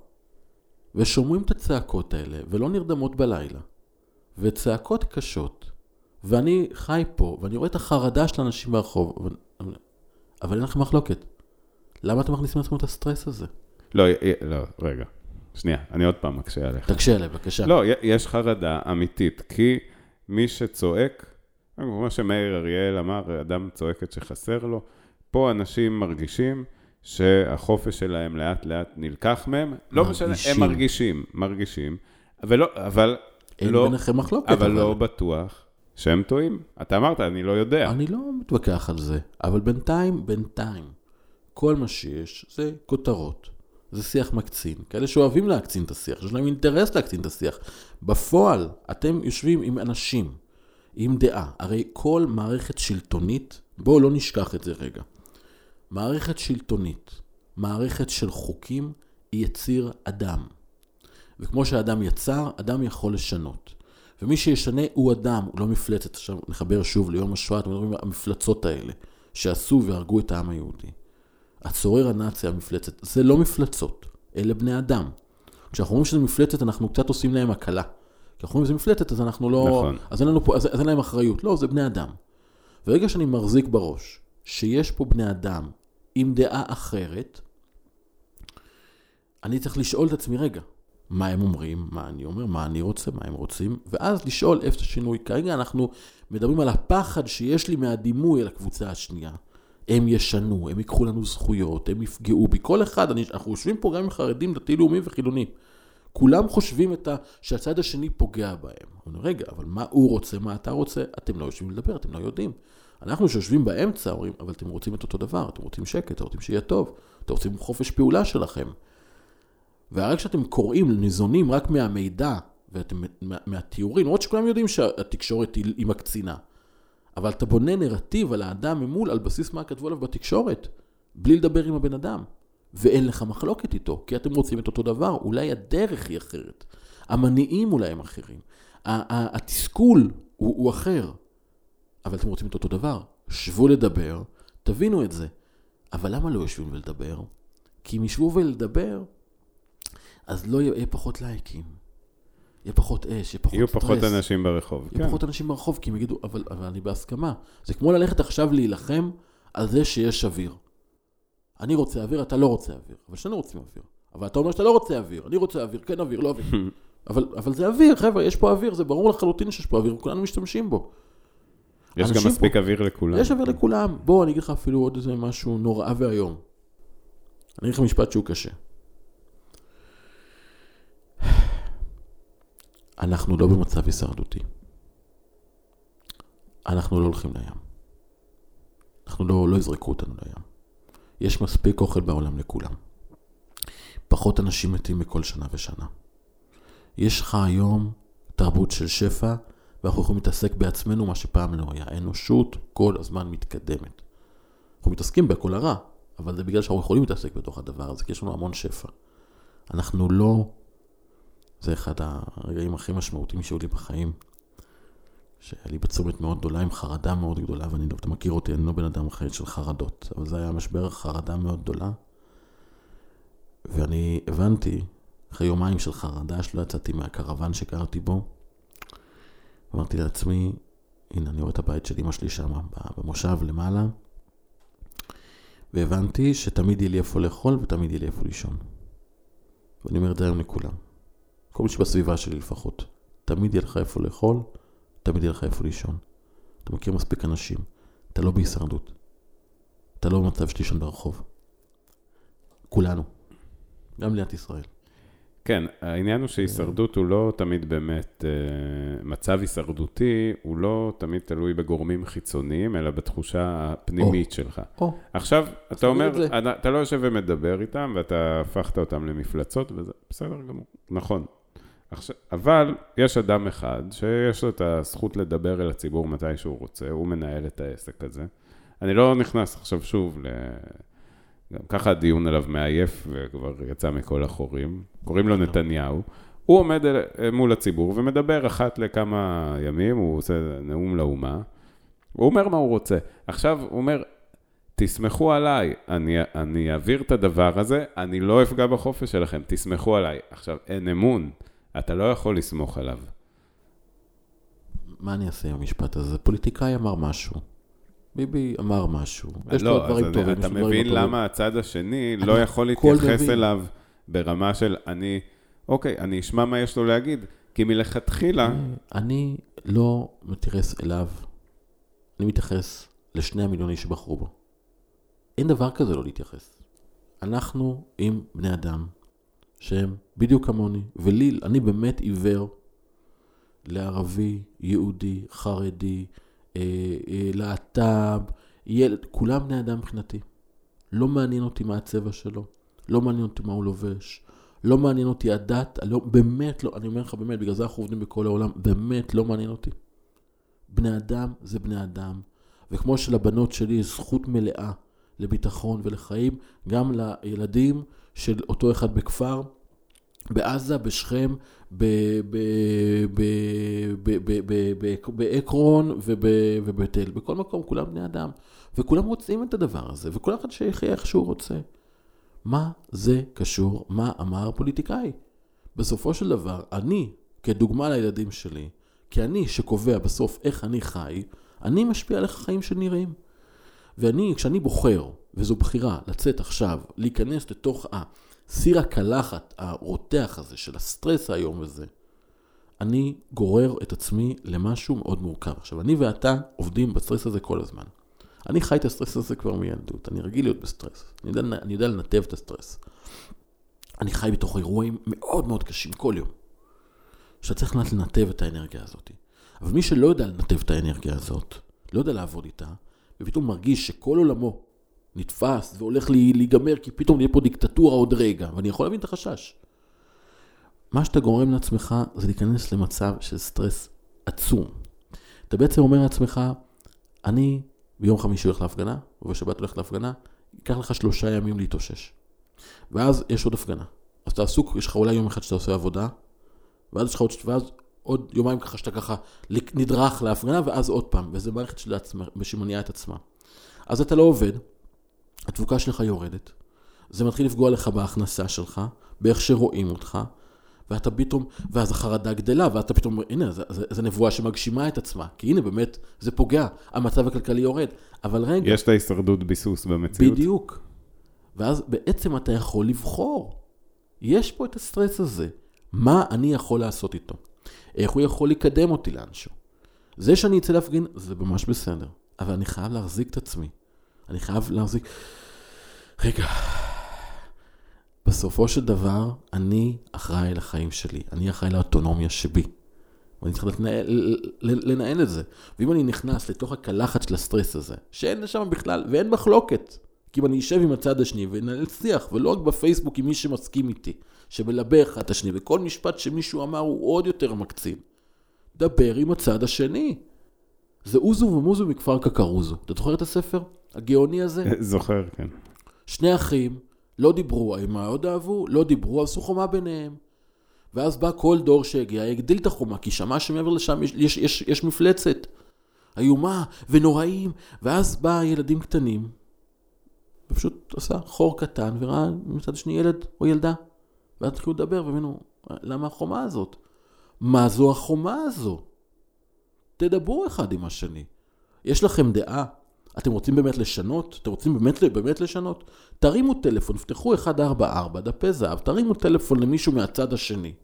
ושומעים את הצעקות האלה, ולא נרדמות בלילה, וצעקות קשות, ואני חי פה, ואני רואה את החרדה של האנשים ברחוב, אבל, אבל אין לכם מחלוקת. למה אתם מכניסים לעצמם את הסטרס הזה? לא, לא, רגע. שנייה, אני עוד פעם מקשה עליך. תקשה עליי, בבקשה. לא, יש חרדה אמיתית, כי מי שצועק, כמו שמאיר אריאל אמר, אדם צועקת שחסר לו, פה אנשים מרגישים שהחופש שלהם לאט לאט נלקח מהם, לא משנה, הם מרגישים, מרגישים, ולא, אבל אין לא, ביניכם מחלוקת. אבל, אבל לא בטוח שהם טועים. אתה אמרת, אני לא יודע. אני לא מתווכח על זה, אבל בינתיים, בינתיים, כל מה שיש זה כותרות. זה שיח מקצין. כאלה שאוהבים להקצין את השיח, יש להם אינטרס להקצין את השיח. בפועל, אתם יושבים עם אנשים, עם דעה. הרי כל מערכת שלטונית, בואו לא נשכח את זה רגע. מערכת שלטונית, מערכת של חוקים, היא יציר אדם. וכמו שאדם יצר, אדם יכול לשנות. ומי שישנה הוא אדם, הוא לא מפלצת. עכשיו נחבר שוב ליום השואה, אתם מדברים על המפלצות האלה, שעשו והרגו את העם היהודי. הצורר הנאצי, המפלצת, זה לא מפלצות, אלה בני אדם. כשאנחנו אומרים שזה מפלצת, אנחנו קצת עושים להם הקלה. כי אנחנו אומרים שזה מפלצת, אז אנחנו לא... נכון. אז אין, לנו פה, אז, אז אין להם אחריות. לא, זה בני אדם. ברגע שאני מחזיק בראש שיש פה בני אדם עם דעה אחרת, אני צריך לשאול את עצמי, רגע, מה הם אומרים, מה אני אומר, מה אני רוצה, מה הם רוצים, ואז לשאול איפה השינוי. כרגע אנחנו מדברים על הפחד שיש לי מהדימוי על הקבוצה השנייה. הם ישנו, הם ייקחו לנו זכויות, הם יפגעו בי. כל אחד, אני, אנחנו יושבים פה גם עם חרדים, דתי-לאומי וחילוני. כולם חושבים ה, שהצד השני פוגע בהם. אומרים, רגע, אבל מה הוא רוצה, מה אתה רוצה? אתם לא יושבים לדבר, אתם לא יודעים. אנחנו שיושבים באמצע אומרים, אבל אתם רוצים את אותו דבר, אתם רוצים שקט, אתם רוצים שיהיה טוב, אתם רוצים חופש פעולה שלכם. והרגע שאתם קוראים, ניזונים רק מהמידע ואתם, מה, מהתיאורים, למרות שכולם יודעים שהתקשורת היא, היא מקצינה. אבל אתה בונה נרטיב על האדם ממול על בסיס מה כתבו עליו בתקשורת, בלי לדבר עם הבן אדם. ואין לך מחלוקת איתו, כי אתם רוצים את אותו דבר, אולי הדרך היא אחרת. המניעים אולי הם אחרים. התסכול הוא, הוא אחר, אבל אתם רוצים את אותו דבר. שבו לדבר, תבינו את זה. אבל למה לא יושבים ולדבר? כי אם ישבו ולדבר, אז לא יהיה פחות לייקים. יהיה פחות אש, יהיה פחות יהיו סטרס. יהיו פחות אנשים ברחוב, יהיו כן. פחות אנשים ברחוב, כי הם יגידו, אבל, אבל אני בהסכמה. זה כמו ללכת עכשיו להילחם על זה שיש אוויר. אני רוצה אוויר, אתה לא רוצה אוויר. אבל שנינו רוצים אוויר. אבל אתה אומר שאתה לא רוצה אוויר. אני רוצה אוויר, כן אוויר, לא אוויר. אבל, אבל זה אוויר, חבר'ה, יש פה אוויר, זה ברור לחלוטין שיש פה אוויר, וכולנו משתמשים בו. יש גם מספיק פה, אוויר לכולם. יש אוויר לכולם. בוא, אני אגיד לך אפילו עוד איזה משהו נורא ואיום. אני אגיד לך משפט שהוא קשה. אנחנו לא במצב הישרדותי. אנחנו לא הולכים לים. אנחנו לא, לא יזרקו אותנו לים. יש מספיק אוכל בעולם לכולם. פחות אנשים מתים מכל שנה ושנה. יש לך היום תרבות של שפע, ואנחנו יכולים להתעסק בעצמנו, מה שפעם לא היה. האנושות כל הזמן מתקדמת. אנחנו מתעסקים בכל הרע, אבל זה בגלל שאנחנו יכולים להתעסק בתוך הדבר הזה, כי יש לנו המון שפע. אנחנו לא... זה אחד הרגעים הכי משמעותיים שהיו לי בחיים. שהיה לי בצומת מאוד גדולה, עם חרדה מאוד גדולה, ואני לא, אתה מכיר אותי, אני לא בן אדם אחר של חרדות, אבל זה היה משבר חרדה מאוד גדולה. ואני הבנתי, אחרי יומיים של חרדה, שלא יצאתי מהקרוון שגרתי בו, אמרתי לעצמי, הנה, אני רואה את הבית של אמא שלי שם, במושב למעלה, והבנתי שתמיד יהיה לי איפה לאכול ותמיד יהיה לי איפה לישון. ואני אומר את זה היום לכולם. כל מי שבסביבה שלי לפחות. תמיד יהיה לך איפה לאכול, תמיד יהיה לך איפה לישון. אתה מכיר מספיק אנשים, אתה לא בהישרדות. אתה לא במצב של לישון ברחוב. כולנו. גם מדינת ישראל. כן, העניין הוא שהישרדות הוא לא תמיד באמת, אה, מצב הישרדותי הוא לא תמיד תלוי בגורמים חיצוניים, אלא בתחושה הפנימית שלך. או, עכשיו, אתה אומר. אתה- אתה לא יושב ומדבר איתם, ואתה הפכת אותם למפלצות, וזה בסדר גמור, נכון. עכשיו, אבל יש אדם אחד שיש לו את הזכות לדבר אל הציבור מתי שהוא רוצה, הוא מנהל את העסק הזה. אני לא נכנס עכשיו שוב ל... גם ככה הדיון עליו מעייף וכבר יצא מכל החורים. קוראים לו נתניהו. הוא עומד אל- מול הציבור ומדבר אחת לכמה ימים, הוא עושה נאום לאומה. הוא אומר מה הוא רוצה. עכשיו, הוא אומר, תסמכו עליי, אני, אני אעביר את הדבר הזה, אני לא אפגע בחופש שלכם, תסמכו עליי. עכשיו, אין אמון, אתה לא יכול לסמוך עליו. מה אני אעשה עם המשפט הזה? פוליטיקאי אמר משהו. ביבי אמר משהו. יש לו לא, דברים אני, טובים. אתה מבין לא. למה הצד השני לא יכול להתייחס. אליו ברמה של אני, אוקיי, אני אשמע מה יש לו להגיד, כי מלכתחילה, אני לא מתייחס אליו, אני מתייחס לשני המיליון איש שבחרו בו. אין דבר כזה לא להתייחס. אנחנו עם בני אדם שהם בדיוק כמוני, ולי, אני באמת עיוור לערבי, יהודי, חרדי, אה, אה, להט"ב, ילד, כולם בני אדם מבחינתי. לא מעניין אותי מה הצבע שלו, לא מעניין אותי מה הוא לובש, לא מעניין אותי הדת, לא, באמת לא, אני אומר לך באמת, בגלל זה אנחנו עובדים בכל העולם, באמת לא מעניין אותי. בני אדם זה בני אדם, וכמו שלבנות שלי יש זכות מלאה לביטחון ולחיים, גם לילדים של אותו אחד בכפר, בעזה, בשכם, בעקרון וב- ובבית אל, בכל מקום, כולם בני אדם. וכולם רוצים את הדבר הזה, וכל אחד שיחיה איך שהוא רוצה. מה זה קשור? מה אמר הפוליטיקאי? בסופו של דבר, אני, כדוגמה לילדים שלי, כי אני שקובע בסוף איך אני חי, אני משפיע על איך החיים שלי נראים. ואני, כשאני בוחר, וזו בחירה, לצאת עכשיו, להיכנס לתוך הסיר הקלחת, הרותח הזה של הסטרס היום הזה, אני גורר את עצמי למשהו מאוד מורכב. עכשיו, אני ואתה עובדים בסטרס הזה כל הזמן. אני חי את הסטרס הזה כבר מילדות, אני רגיל להיות בסטרס. אני יודע, אני יודע לנתב את הסטרס. אני חי בתוך אירועים מאוד מאוד קשים כל יום. שאתה צריך לדעת לנתב את האנרגיה הזאת. אבל מי שלא יודע לנתב את האנרגיה הזאת, לא יודע לעבוד איתה, ופתאום מרגיש שכל עולמו נתפס והולך להיגמר, כי פתאום נהיה פה דיקטטורה עוד רגע, ואני יכול להבין את החשש. מה שאתה גורם לעצמך זה להיכנס למצב של סטרס עצום. אתה בעצם אומר לעצמך, אני ביום חמישי הולך להפגנה, ובשבת הולך להפגנה, ייקח לך שלושה ימים להתאושש. ואז יש עוד הפגנה. אז אתה עסוק, יש לך אולי יום אחד שאתה עושה עבודה, ואז יש לך עוד, ואז עוד יומיים ככה שאתה ככה נדרך להפגנה, ואז עוד פעם, וזה מערכת שמניעה את עצמה. אז אתה לא עובד, התפוקה שלך יורדת, זה מתחיל לפגוע לך בהכנסה שלך, באיך שרואים אותך, ואתה פתאום, ואז החרדה גדלה, ואתה פתאום אומר, הנה, זו נבואה שמגשימה את עצמה, כי הנה, באמת, זה פוגע, המצב הכלכלי יורד, אבל רגע, יש את ההישרדות ביסוס במציאות. בדיוק. ואז בעצם אתה יכול לבחור. יש פה את הסטרס הזה. מה אני יכול לעשות איתו? איך הוא יכול לקדם אותי לאנשהו? זה שאני אצא להפגין, זה ממש בסדר. אבל אני חייב להחזיק את עצמי. אני חייב להחזיק... רגע. בסופו של דבר, אני אחראי לחיים שלי. אני אחראי לאוטונומיה שבי. ואני צריך לנהל, לנהל את זה. ואם אני נכנס לתוך הקלחת של הסטרס הזה, שאין לשם בכלל, ואין מחלוקת, כי אם אני אשב עם הצד השני וננהל שיח, ולא רק בפייסבוק עם מי שמסכים איתי, שמלבה אחד את השני, וכל משפט שמישהו אמר הוא עוד יותר מקצין. דבר עם הצד השני. זה אוזו ומוזו מכפר קקרוזו. אתה זוכר את הספר הגאוני הזה? זוכר, כן. שני אחים, לא דיברו, הם מאוד אהבו, לא דיברו, עשו חומה ביניהם. ואז בא כל דור שהגיע, הגדיל את החומה, כי שמע שמעבר לשם יש, יש, יש, יש מפלצת. איומה ונוראים, ואז בא ילדים קטנים, ופשוט עשה חור קטן, וראה מצד השני ילד או ילדה. ואז התחילו לדבר, והבינו, למה החומה הזאת? מה זו החומה הזו? תדברו אחד עם השני. יש לכם דעה? אתם רוצים באמת לשנות? אתם רוצים באמת, באמת לשנות? תרימו טלפון, פתחו 144, דפי זהב, תרימו טלפון למישהו מהצד השני.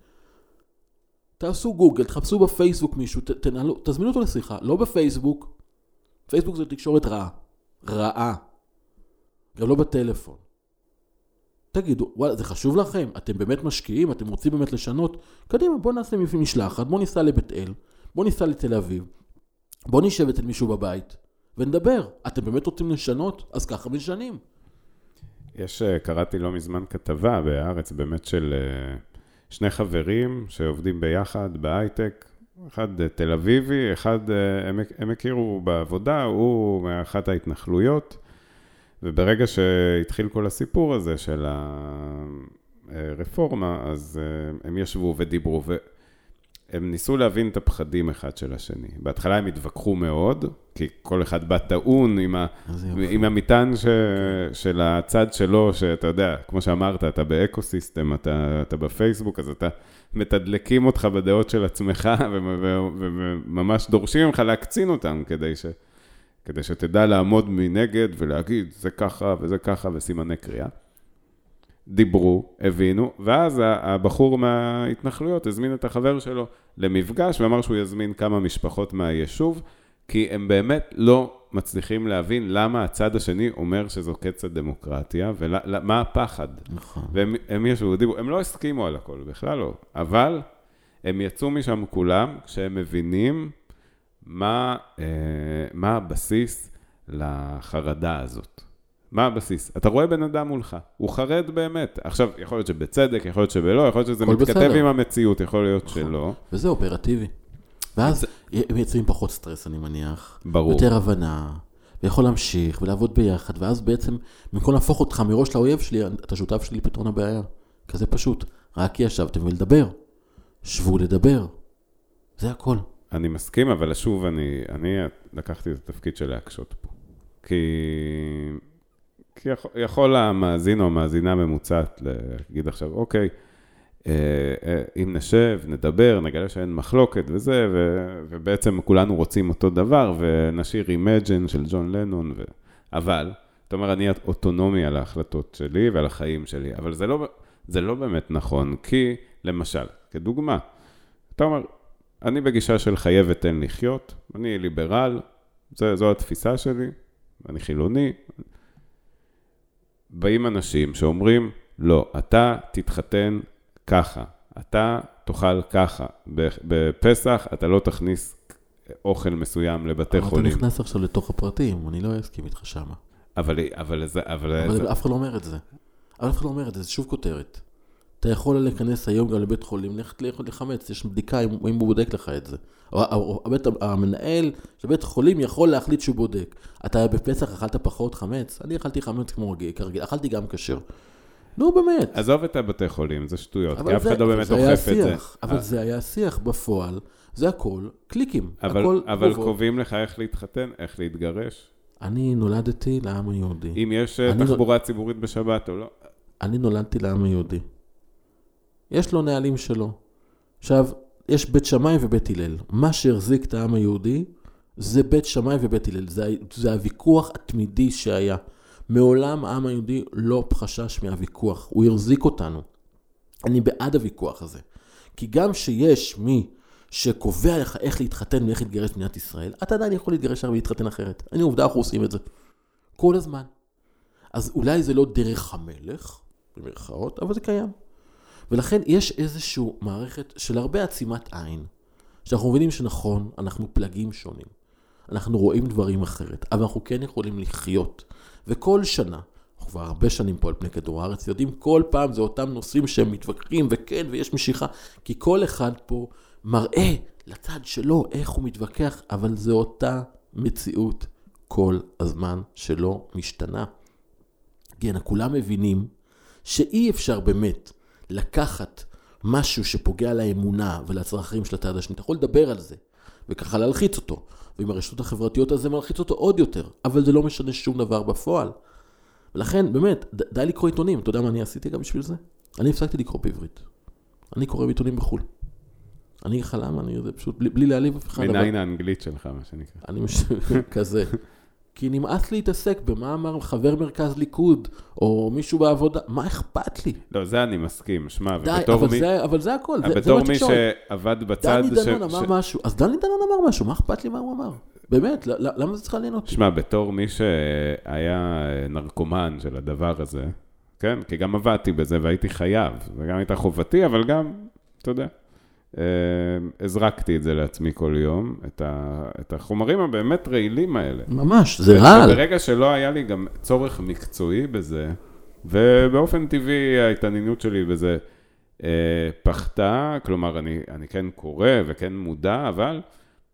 תעשו גוגל, תחפשו בפייסבוק מישהו, ת, תנהלו, תזמינו אותו לשיחה, לא בפייסבוק. פייסבוק זה תקשורת רעה. רעה. גם לא בטלפון. תגידו, וואלה, זה חשוב לכם? אתם באמת משקיעים? אתם רוצים באמת לשנות? קדימה, בואו נעשה משלחת, בואו ניסע לבית אל, בואו ניסע לתל אביב, בואו נשב אצל מישהו בבית ונדבר. אתם באמת רוצים לשנות? אז ככה משנים. יש, אה, קראתי לא מזמן כתבה בהארץ באמת של אה, שני חברים שעובדים ביחד בהייטק, אחד אה, תל אביבי, אחד, הם, הם הכירו בעבודה, הוא מאחת ההתנחלויות, וברגע שהתחיל כל הסיפור הזה של הרפורמה, אז הם ישבו ודיברו, והם ניסו להבין את הפחדים אחד של השני. בהתחלה הם התווכחו מאוד, כי כל אחד בא טעון עם, ה, עם המטען ש, של הצד שלו, שאתה יודע, כמו שאמרת, אתה באקו-סיסטם, אתה, אתה בפייסבוק, אז אתה מתדלקים אותך בדעות של עצמך, וממש דורשים ממך להקצין אותם כדי, ש, כדי שתדע לעמוד מנגד ולהגיד, זה ככה וזה ככה, וסימני קריאה. דיברו, הבינו, ואז הבחור מההתנחלויות הזמין את החבר שלו למפגש ואמר שהוא יזמין כמה משפחות מהיישוב. כי הם באמת לא מצליחים להבין למה הצד השני אומר שזו קץ הדמוקרטיה, ומה הפחד. נכון. והם ישבו ודיברו, הם לא הסכימו על הכל, בכלל לא, אבל הם יצאו משם כולם כשהם מבינים מה, אה, מה הבסיס לחרדה הזאת. מה הבסיס? אתה רואה בן אדם מולך, הוא חרד באמת. עכשיו, יכול להיות שבצדק, יכול להיות שבלא, יכול להיות שזה מתכתב בסדר. עם המציאות, יכול להיות נכון. שלא. וזה אופרטיבי. ואז הם יוצאים פחות סטרס, אני מניח. ברור. יותר הבנה, ויכול להמשיך ולעבוד ביחד, ואז בעצם, במקום להפוך אותך מראש לאויב שלי, אתה שותף שלי לפתרון הבעיה. כזה פשוט. רק כי ישבתם ולדבר. שבו לדבר. זה הכל. אני מסכים, אבל שוב, אני, אני לקחתי את התפקיד של להקשות פה. כי, כי יכול, יכול המאזין או המאזינה הממוצעת להגיד עכשיו, אוקיי, אה, אה, אם נשב, נדבר, נגלה שאין מחלוקת וזה, ו, ובעצם כולנו רוצים אותו דבר, ונשאיר Imagine של ג'ון לנון, ו... אבל, אתה אומר, אני אוטונומי על ההחלטות שלי ועל החיים שלי, אבל זה לא, זה לא באמת נכון, כי, למשל, כדוגמה, אתה אומר, אני בגישה של חיה ותן לחיות, אני ליברל, זה, זו התפיסה שלי, אני חילוני. באים אנשים שאומרים, לא, אתה תתחתן ככה, אתה תאכל ככה, בפסח אתה לא תכניס אוכל מסוים לבתי אבל חולים. אתה נכנס עכשיו לתוך הפרטים, אני לא אסכים איתך שמה. אבל, אבל זה, אבל... אבל זה... אף אחד לא אומר את זה. אבל אף אחד לא אומר את זה, זה שוב כותרת. אתה יכול להיכנס היום גם לבית חולים, ללכת לחמץ, יש בדיקה אם, אם הוא בודק לך את זה. הבית, המנהל של בית חולים יכול להחליט שהוא בודק. אתה בפסח אכלת פחות חמץ? אני אכלתי חמץ כמו כרגיל, אכלתי גם כשר. נו, באמת. עזוב את הבתי חולים, זה שטויות, כי אף אחד לא באמת אוכף את זה. אבל זה היה שיח בפועל, זה הכל קליקים. אבל, הכל אבל קובעים לך איך להתחתן, איך להתגרש. אני נולדתי לעם היהודי. אם יש אה, תחבורה נול... ציבורית בשבת או לא. אני נולדתי לעם היהודי. יש לו נהלים שלו. עכשיו, יש בית שמאי ובית הלל. מה שהחזיק את העם היהודי זה בית שמאי ובית הלל. זה, זה הוויכוח התמידי שהיה. מעולם העם היהודי לא חשש מהוויכוח, הוא החזיק אותנו. אני בעד הוויכוח הזה. כי גם שיש מי שקובע לך איך להתחתן ואיך להתגרש במדינת ישראל, אתה עדיין יכול להתגרש ולהתחתן אחרת. אני עובדה, אנחנו עושים את זה. כל הזמן. אז אולי זה לא דרך המלך, במרכאות, אבל זה קיים. ולכן יש איזושהי מערכת של הרבה עצימת עין. שאנחנו מבינים שנכון, אנחנו פלגים שונים. אנחנו רואים דברים אחרת, אבל אנחנו כן יכולים לחיות. וכל שנה, אנחנו כבר הרבה שנים פה על פני כדור הארץ, יודעים כל פעם זה אותם נושאים שהם מתווכחים, וכן, ויש משיכה, כי כל אחד פה מראה לצד שלו איך הוא מתווכח, אבל זו אותה מציאות כל הזמן שלא משתנה. כן, כולם מבינים שאי אפשר באמת לקחת משהו שפוגע לאמונה ולצרכים של הצד השני. אתה יכול לדבר על זה, וככה להלחיץ אותו. ועם הרשתות החברתיות הזה מלחיץ אותו עוד יותר, אבל זה לא משנה שום דבר בפועל. ולכן, באמת, ד- די לקרוא עיתונים. אתה יודע מה אני עשיתי גם בשביל זה? אני הפסקתי לקרוא בעברית. אני קורא בעיתונים בחו"ל. אני אגיד לך למה, אני זה פשוט, בלי, בלי להעליב אף אחד. אבל- מניין האנגלית שלך, מה שנקרא. אני מש... כזה. כי נמאס להתעסק במה אמר חבר מרכז ליכוד, או מישהו בעבודה, מה אכפת לי? לא, זה אני מסכים. שמע, די, ובתור אבל מי... זה, אבל זה הכל, זה, זה בתור מה מי התקשורת. שעבד בצד... דני דנון ש- אמר ש- משהו, אז דני דנון אמר משהו, מה אכפת לי מה הוא אמר? באמת, למה זה צריך לעניין אותי? שמע, בתור מי שהיה נרקומן של הדבר הזה, כן? כי גם עבדתי בזה והייתי חייב, זה גם הייתה חובתי, אבל גם, אתה יודע, אה, הזרקתי את זה לעצמי כל יום, את, ה, את החומרים הבאמת רעילים האלה. ממש, זה רעל. וברגע שלא היה לי גם צורך מקצועי בזה, ובאופן טבעי ההתעניינות שלי בזה אה, פחתה, כלומר, אני, אני כן קורא וכן מודע, אבל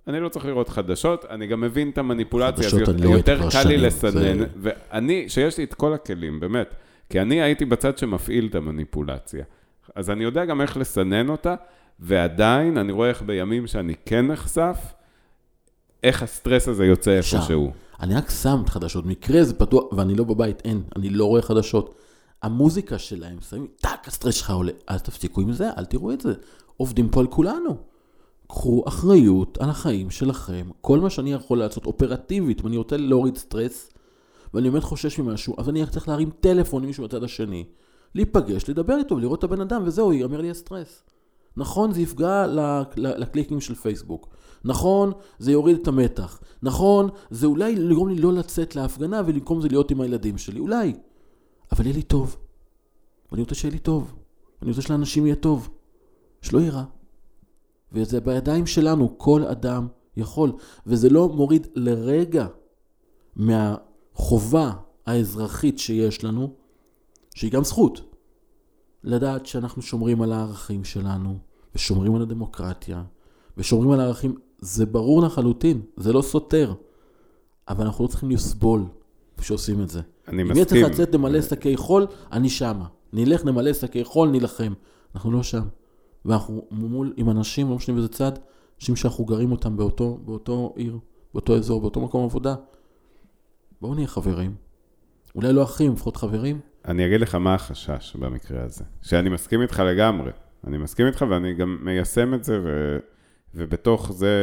אני לא צריך לראות חדשות, אני גם מבין את המניפולציה, אז חדשות אני לא יותר קל לי לסנן, זה- ואני, שיש לי את כל הכלים, באמת, כי אני הייתי בצד שמפעיל את המניפולציה, אז אני יודע גם איך לסנן אותה, ועדיין אני רואה איך בימים שאני כן נחשף, איך הסטרס הזה יוצא אפשר. איפשהו. אני רק שם את חדשות, מקרה זה פתוח, ואני לא בבית, אין, אני לא רואה חדשות. המוזיקה שלהם, שמים, טאק, הסטרס שלך עולה, אז תפסיקו עם זה, אל תראו את זה. עובדים פה על כולנו. קחו אחריות על החיים שלכם. כל מה שאני יכול לעשות אופרטיבית, אם אני רוצה להוריד סטרס, ואני באמת חושש ממשהו, אז אני צריך להרים טלפון למישהו בצד השני, להיפגש, לדבר איתו, לראות את הבן אדם, וזהו, ייגמר לי הסטרס. נכון, זה יפגע לקליקים של פייסבוק. נכון, זה יוריד את המתח. נכון, זה אולי יגרום לי לא לצאת להפגנה ובמקום זה להיות עם הילדים שלי. אולי. אבל יהיה לי טוב. ואני רוצה שיהיה לי טוב. אני רוצה שלאנשים יהיה טוב. שלא יהיה רע. וזה בידיים שלנו, כל אדם יכול. וזה לא מוריד לרגע מהחובה האזרחית שיש לנו, שהיא גם זכות, לדעת שאנחנו שומרים על הערכים שלנו, ושומרים על הדמוקרטיה, ושומרים על הערכים, זה ברור לחלוטין, זה לא סותר. אבל אנחנו לא צריכים לסבול כשעושים את זה. אני אם יהיה צריך מסכים. לצאת למלא שקי חול, אני שמה. נלך למלא שקי חול, נילחם. אנחנו לא שם. ואנחנו מול, עם אנשים, לא משנה באיזה צד, אנשים שאנחנו גרים אותם באותו, באותו עיר, באותו אזור, באותו מקום עבודה. בואו נהיה חברים. אולי לא אחים, לפחות חברים. אני אגיד לך מה החשש במקרה הזה. שאני מסכים איתך לגמרי. אני מסכים איתך ואני גם מיישם את זה, ו... ובתוך זה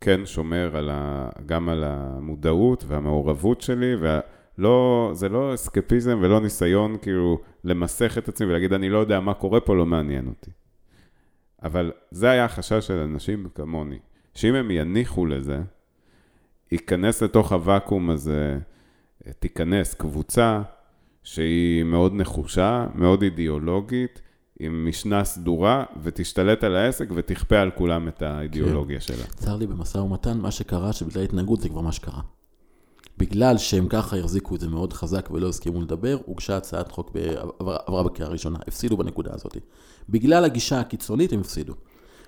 כן שומר על ה... גם על המודעות והמעורבות שלי, ולא, זה לא אסקפיזם ולא ניסיון כאילו למסך את עצמי ולהגיד, אני לא יודע מה קורה פה, לא מעניין אותי. אבל זה היה החשש של אנשים כמוני, שאם הם יניחו לזה, ייכנס לתוך הוואקום הזה, תיכנס קבוצה שהיא מאוד נחושה, מאוד אידיאולוגית, עם משנה סדורה, ותשתלט על העסק ותכפה על כולם את האידיאולוגיה שלה. צר לי במשא ומתן, מה שקרה שבגלל התנהגות זה כבר מה שקרה. בגלל שהם ככה החזיקו את זה מאוד חזק ולא הסכימו לדבר, הוגשה הצעת חוק, ב- עברה, בקריאה ראשונה, הפסידו בנקודה הזאת. בגלל הגישה הקיצונית הם הפסידו.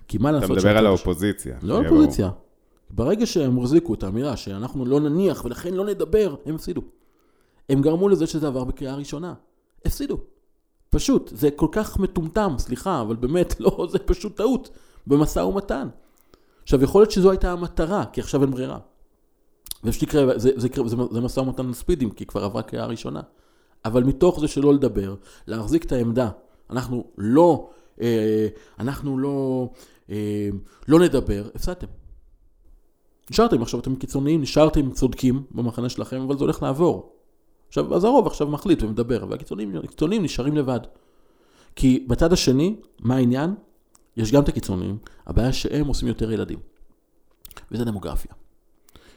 כי מה אתה לעשות... מדבר שאתה- על האופוזיציה. לא שיהיה אופוזיציה. ברגע שהם החזיקו את האמירה שאנחנו לא נניח ולכן לא נדבר, הם הפסידו. הם גרמו לזה שזה עבר בקריאה ראשונה. הפסידו. פשוט, זה כל כך מטומטם, סליחה, אבל באמת, לא, זה פשוט טעות במשא ומתן. עכשיו, יכול להיות שזו הייתה המטרה, כי עכשיו אין ברירה. ופשוט יקרה, זה, זה, יקרה- זה, זה משא ומתן ספידים, כי כבר עברה קריאה ראשונה. אבל מתוך זה שלא לדבר, להחזיק את העמדה, אנחנו לא, אה, אנחנו לא, אה, לא נדבר, הפסדתם. נשארתם, עכשיו אתם קיצוניים, נשארתם צודקים במחנה שלכם, אבל זה הולך לעבור. עכשיו, אז הרוב עכשיו מחליט ומדבר, הקיצוניים נשארים לבד. כי בצד השני, מה העניין? יש גם את הקיצוניים, הבעיה שהם עושים יותר ילדים. וזה דמוגרפיה.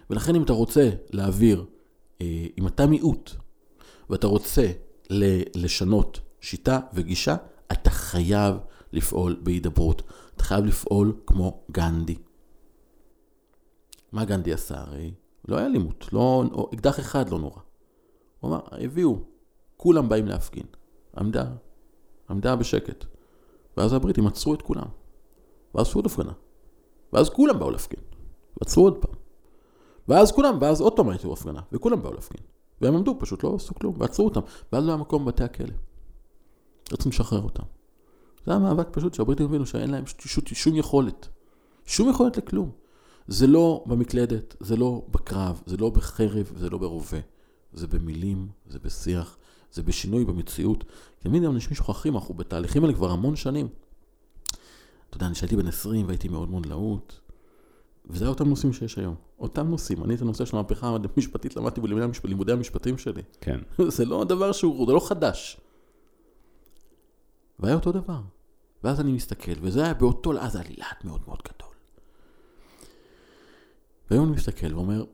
ולכן אם אתה רוצה להעביר, אה, אם אתה מיעוט, ואתה רוצה לשנות שיטה וגישה, אתה חייב לפעול בהידברות. אתה חייב לפעול כמו גנדי. מה גנדי עשה? הרי לא היה אלימות, לא, אקדח אחד לא נורא. הוא אמר, הביאו, כולם באים להפגין. עמדה, עמדה בשקט. ואז הבריטים עצרו את כולם. ואז עשו עוד הפגנה. ואז כולם באו להפגין. ועצרו עוד פעם. ואז כולם, ואז עוד פעם הייתה הפגנה, וכולם באו להפגין. והם עמדו, פשוט לא עשו כלום, ועצרו אותם. ואז לא היה מקום בבתי הכלא. רצו לשחרר אותם. זה היה מאבק פשוט שהבריטים הבינו שאין להם שום, שום יכולת. שום יכולת לכלום. זה לא במקלדת, זה לא בקרב, זה לא בחרב, זה לא ברובה. זה במילים, זה בשיח, זה בשינוי במציאות. תמיד אנשים שוכחים, אנחנו בתהליכים האלה כבר המון שנים. אתה יודע, אני שהייתי בן 20 והייתי מאוד מאוד להוט, וזה אותם נושאים שיש היום. אותם נושאים. אני את הנושא של המהפכה המשפטית למדתי בלימודי המשפטים שלי. כן. זה לא דבר שהוא, זה לא חדש. והיה אותו דבר. ואז אני מסתכל, וזה היה באותו, אז היה לי להט מאוד מאוד גדול. והיום אני מסתכל ואומר,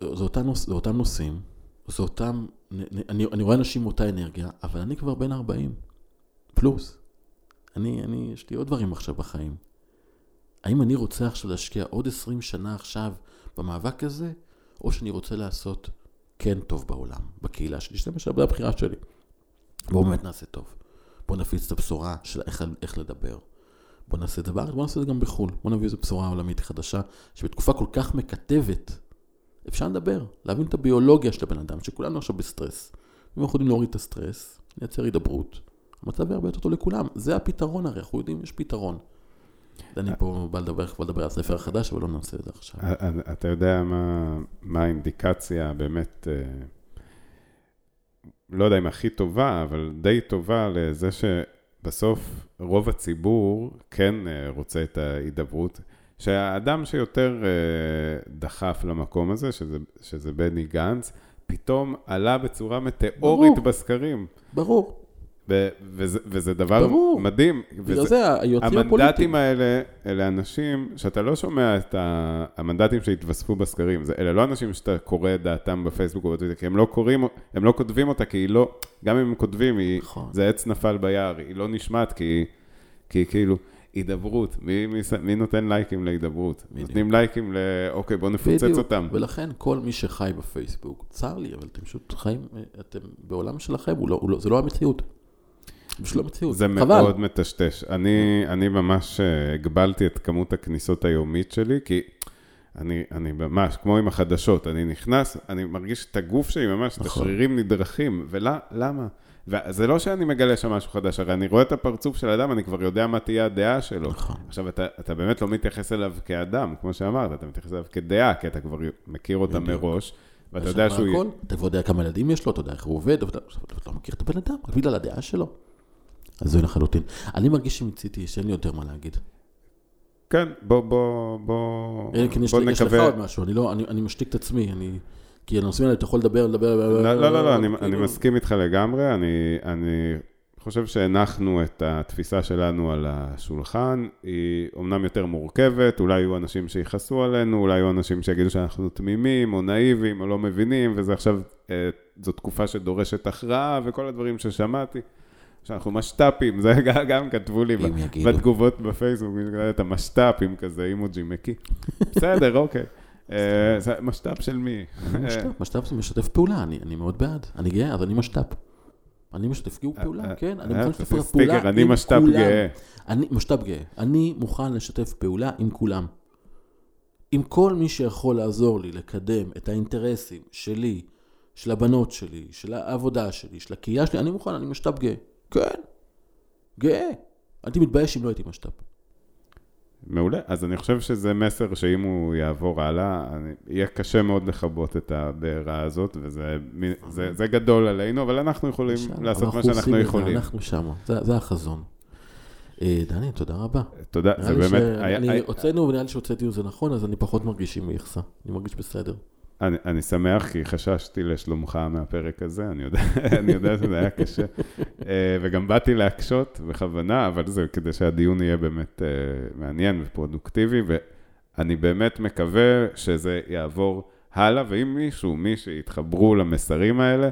זה, אותם, נוש, זה אותם נושאים, זה אותם, אני, אני רואה אנשים עם אותה אנרגיה, אבל אני כבר בן 40, פלוס. אני, אני, יש לי עוד דברים עכשיו בחיים. האם אני רוצה עכשיו להשקיע עוד 20 שנה עכשיו במאבק הזה, או שאני רוצה לעשות כן טוב בעולם, בקהילה שלי, שזה משאבי הבחירה שלי. בואו באמת נעשה טוב. בואו נפיץ את הבשורה של איך, איך לדבר. בואו נעשה את זה בארץ, בואו נעשה את זה גם בחו"ל. בואו נביא איזו בשורה עולמית חדשה, שבתקופה כל כך מקטבת, אפשר לדבר, להבין את הביולוגיה של הבן אדם, שכולנו עכשיו בסטרס. אם אנחנו יודעים להוריד את הסטרס, לייצר הידברות, המצב יהיה הרבה יותר טוב לכולם. זה הפתרון הרי, אנחנו יודעים, יש פתרון. אני פה בא לדבר, כבר לדבר על הספר החדש, אבל לא נעשה את זה עכשיו. אתה יודע מה, מה האינדיקציה באמת, אה, לא יודע אם הכי טובה, אבל די טובה לזה שבסוף רוב הציבור כן אה, רוצה את ההידברות. שהאדם שיותר אה, דחף למקום הזה, שזה, שזה בני גנץ, פתאום עלה בצורה מטאורית ברור. בסקרים. ברור. וזה, וזה דבר ברור. מדהים. בגלל זה היוצרים הפוליטיים. המנדטים האלה, אלה אנשים שאתה לא שומע את ה... המנדטים שהתווספו בסקרים, זה, אלה לא אנשים שאתה קורא את דעתם בפייסבוק או בטוויטר, כי הם לא קוראים, הם לא כותבים אותה, כי היא לא, גם אם הם כותבים, היא, נכון. זה עץ נפל ביער, היא לא נשמעת, כי היא כאילו... הידברות, מי, מי, מי נותן לייקים להידברות? בדיוק. נותנים לייקים ל... אוקיי, בואו נפוצץ בדיוק. אותם. ולכן כל מי שחי בפייסבוק, צר לי, אבל אתם פשוט חיים, אתם בעולם שלכם, הוא לא, הוא לא, זה לא המציאות. פשוט לא מציאות, זה חבל. מאוד מטשטש. אני, אני ממש אה, הגבלתי את כמות הכניסות היומית שלי, כי אני, אני ממש, כמו עם החדשות, אני נכנס, אני מרגיש את הגוף שלי ממש, נכון. את השרירים נדרכים, ולמה? וזה לא שאני מגלה שם משהו חדש, הרי אני רואה את הפרצוף של האדם, אני כבר יודע מה תהיה הדעה שלו. נכון. עכשיו, אתה, אתה באמת לא מתייחס אליו כאדם, כמו שאמרת, אתה מתייחס אליו כדעה, כי אתה כבר מכיר אותה בדיוק. מראש, ואתה יודע שהוא... הכל, אתה כבר יודע כמה ילדים יש לו, אתה יודע איך הוא עובד, אתה לא מכיר את הבן אדם, רק בגלל הדעה שלו. אז זה לחלוטין. אני מרגיש שמיציתי, שאין לי יותר מה להגיד. כן, בוא, בוא, בוא, בוא נקווה. יש לך עוד משהו, אני לא, אני, אני משתיק את עצמי, אני... כי הנושאים האלה, אתה יכול לדבר, לדבר... לא, לא, לא, לא, אני, אני כאילו- מסכים איתך לגמרי, אני, אני חושב שהנחנו את התפיסה שלנו על השולחן, היא אומנם יותר מורכבת, אולי יהיו אנשים שיכעסו עלינו, אולי יהיו אנשים שיגידו שאנחנו תמימים, או נאיבים, או לא מבינים, וזה עכשיו, אה, זו תקופה שדורשת הכרעה, וכל הדברים ששמעתי. שאנחנו משת"פים, זה גם כתבו לי בתגובות בפייסבוק, אתה משת"פים כזה, אימוג'י מקי. בסדר, אוקיי. אה, זה משת"פ של מי? משת"פ זה משתף פעולה, אני מאוד בעד, אני גאה, אז אני משת"פ. אני משתף פעולה, אה, כן, אני מוכן לשתף פעולה עם כולם. אני משת"פ גאה. אני משת"פ גאה. אני מוכן לשתף פעולה עם כולם. עם כל מי שיכול לעזור לי לקדם את האינטרסים שלי, של הבנות שלי, של העבודה שלי, של הקהילה שלי, אני מוכן, אני משת"פ גאה. כן, גאה. הייתי מתבייש אם לא הייתי משת"פ. מעולה, אז אני חושב שזה מסר שאם הוא יעבור הלאה, אני, יהיה קשה מאוד לכבות את הבעירה הזאת, וזה זה, זה גדול עלינו, אבל אנחנו יכולים שם, לעשות מה שאנחנו יכולים. אנחנו שם, זה, זה החזון. אה, דני, תודה רבה. תודה, זה באמת... אני הוצאנו, ונראה לי שהוצאתי את זה נכון, אז אני פחות מרגיש עם מכסה. אני מרגיש בסדר. אני, אני שמח כי חששתי לשלומך מהפרק הזה, אני יודע, אני יודע שזה היה קשה. אה, וגם באתי להקשות בכוונה, אבל זה כדי שהדיון יהיה באמת אה, מעניין ופרודוקטיבי, ואני באמת מקווה שזה יעבור הלאה, ואם מישהו, מי שיתחברו למסרים האלה,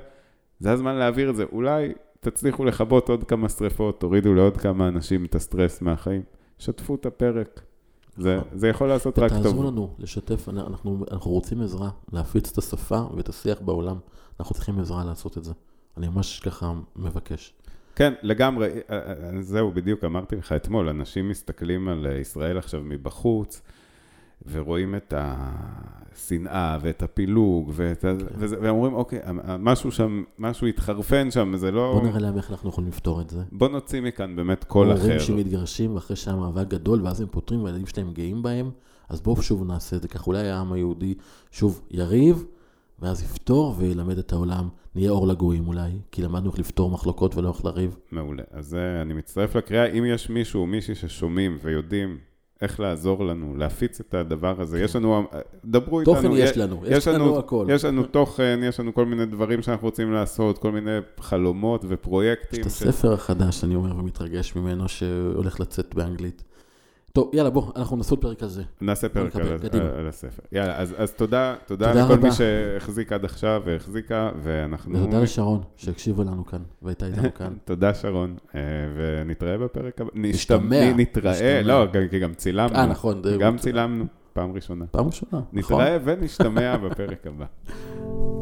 זה הזמן להעביר את זה. אולי תצליחו לכבות עוד כמה שריפות, תורידו לעוד כמה אנשים את הסטרס מהחיים. שתפו את הפרק. זה, זה יכול לעשות רק טוב. תעזרו לנו לשתף, אנחנו, אנחנו רוצים עזרה, להפיץ את השפה ואת השיח בעולם. אנחנו צריכים עזרה לעשות את זה. אני ממש ככה מבקש. כן, לגמרי, אה, אה, זהו, בדיוק אמרתי לך אתמול, אנשים מסתכלים על ישראל עכשיו מבחוץ, ורואים את השנאה ואת הפילוג, ואת כן. וזה, והם אומרים, אוקיי, משהו שם, משהו התחרפן שם, זה לא... בוא נראה להם איך אנחנו יכולים לפתור את זה. בוא נוציא מכאן באמת קול אחר. הורים שמתגרשים, ואחרי שהיה מאבק גדול, ואז הם פותרים, והילדים שלהם גאים בהם, אז בואו שוב נעשה את זה, כך אולי העם היהודי שוב יריב, ואז יפתור וילמד את העולם, נהיה אור לגויים אולי, כי למדנו איך לפתור מחלוקות ולא איך לריב. מעולה. אז אני מצטרף לקריאה, אם יש מישהו או מישהי ששומעים ויודעים איך לעזור לנו, להפיץ את הדבר הזה. יש לנו, דברו איתנו. תוכן יש לנו, יש, לנו, הכל. יש לנו תוכן, יש לנו כל מיני דברים שאנחנו רוצים לעשות, כל מיני חלומות ופרויקטים. יש את הספר. החדש, אני אומר ומתרגש ממנו, שהולך לצאת באנגלית. טוב, יאללה, בוא, אנחנו נעשה פרק על זה. נעשה פרק על, על, על הספר. יאללה, אז, אז תודה, תודה, תודה לכל רבה. מי שהחזיק עד עכשיו והחזיקה, ואנחנו... ותודה לשרון, שהקשיבה לנו כאן, והייתה איתנו כאן. תודה, שרון, אה, ונתראה בפרק הבא. נשתמע. נתראה, לא, כי גם צילמנו. אה, נכון. גם צילמנו, פעם ראשונה. פעם ראשונה, נכון. נתראה ונשתמע בפרק הבא.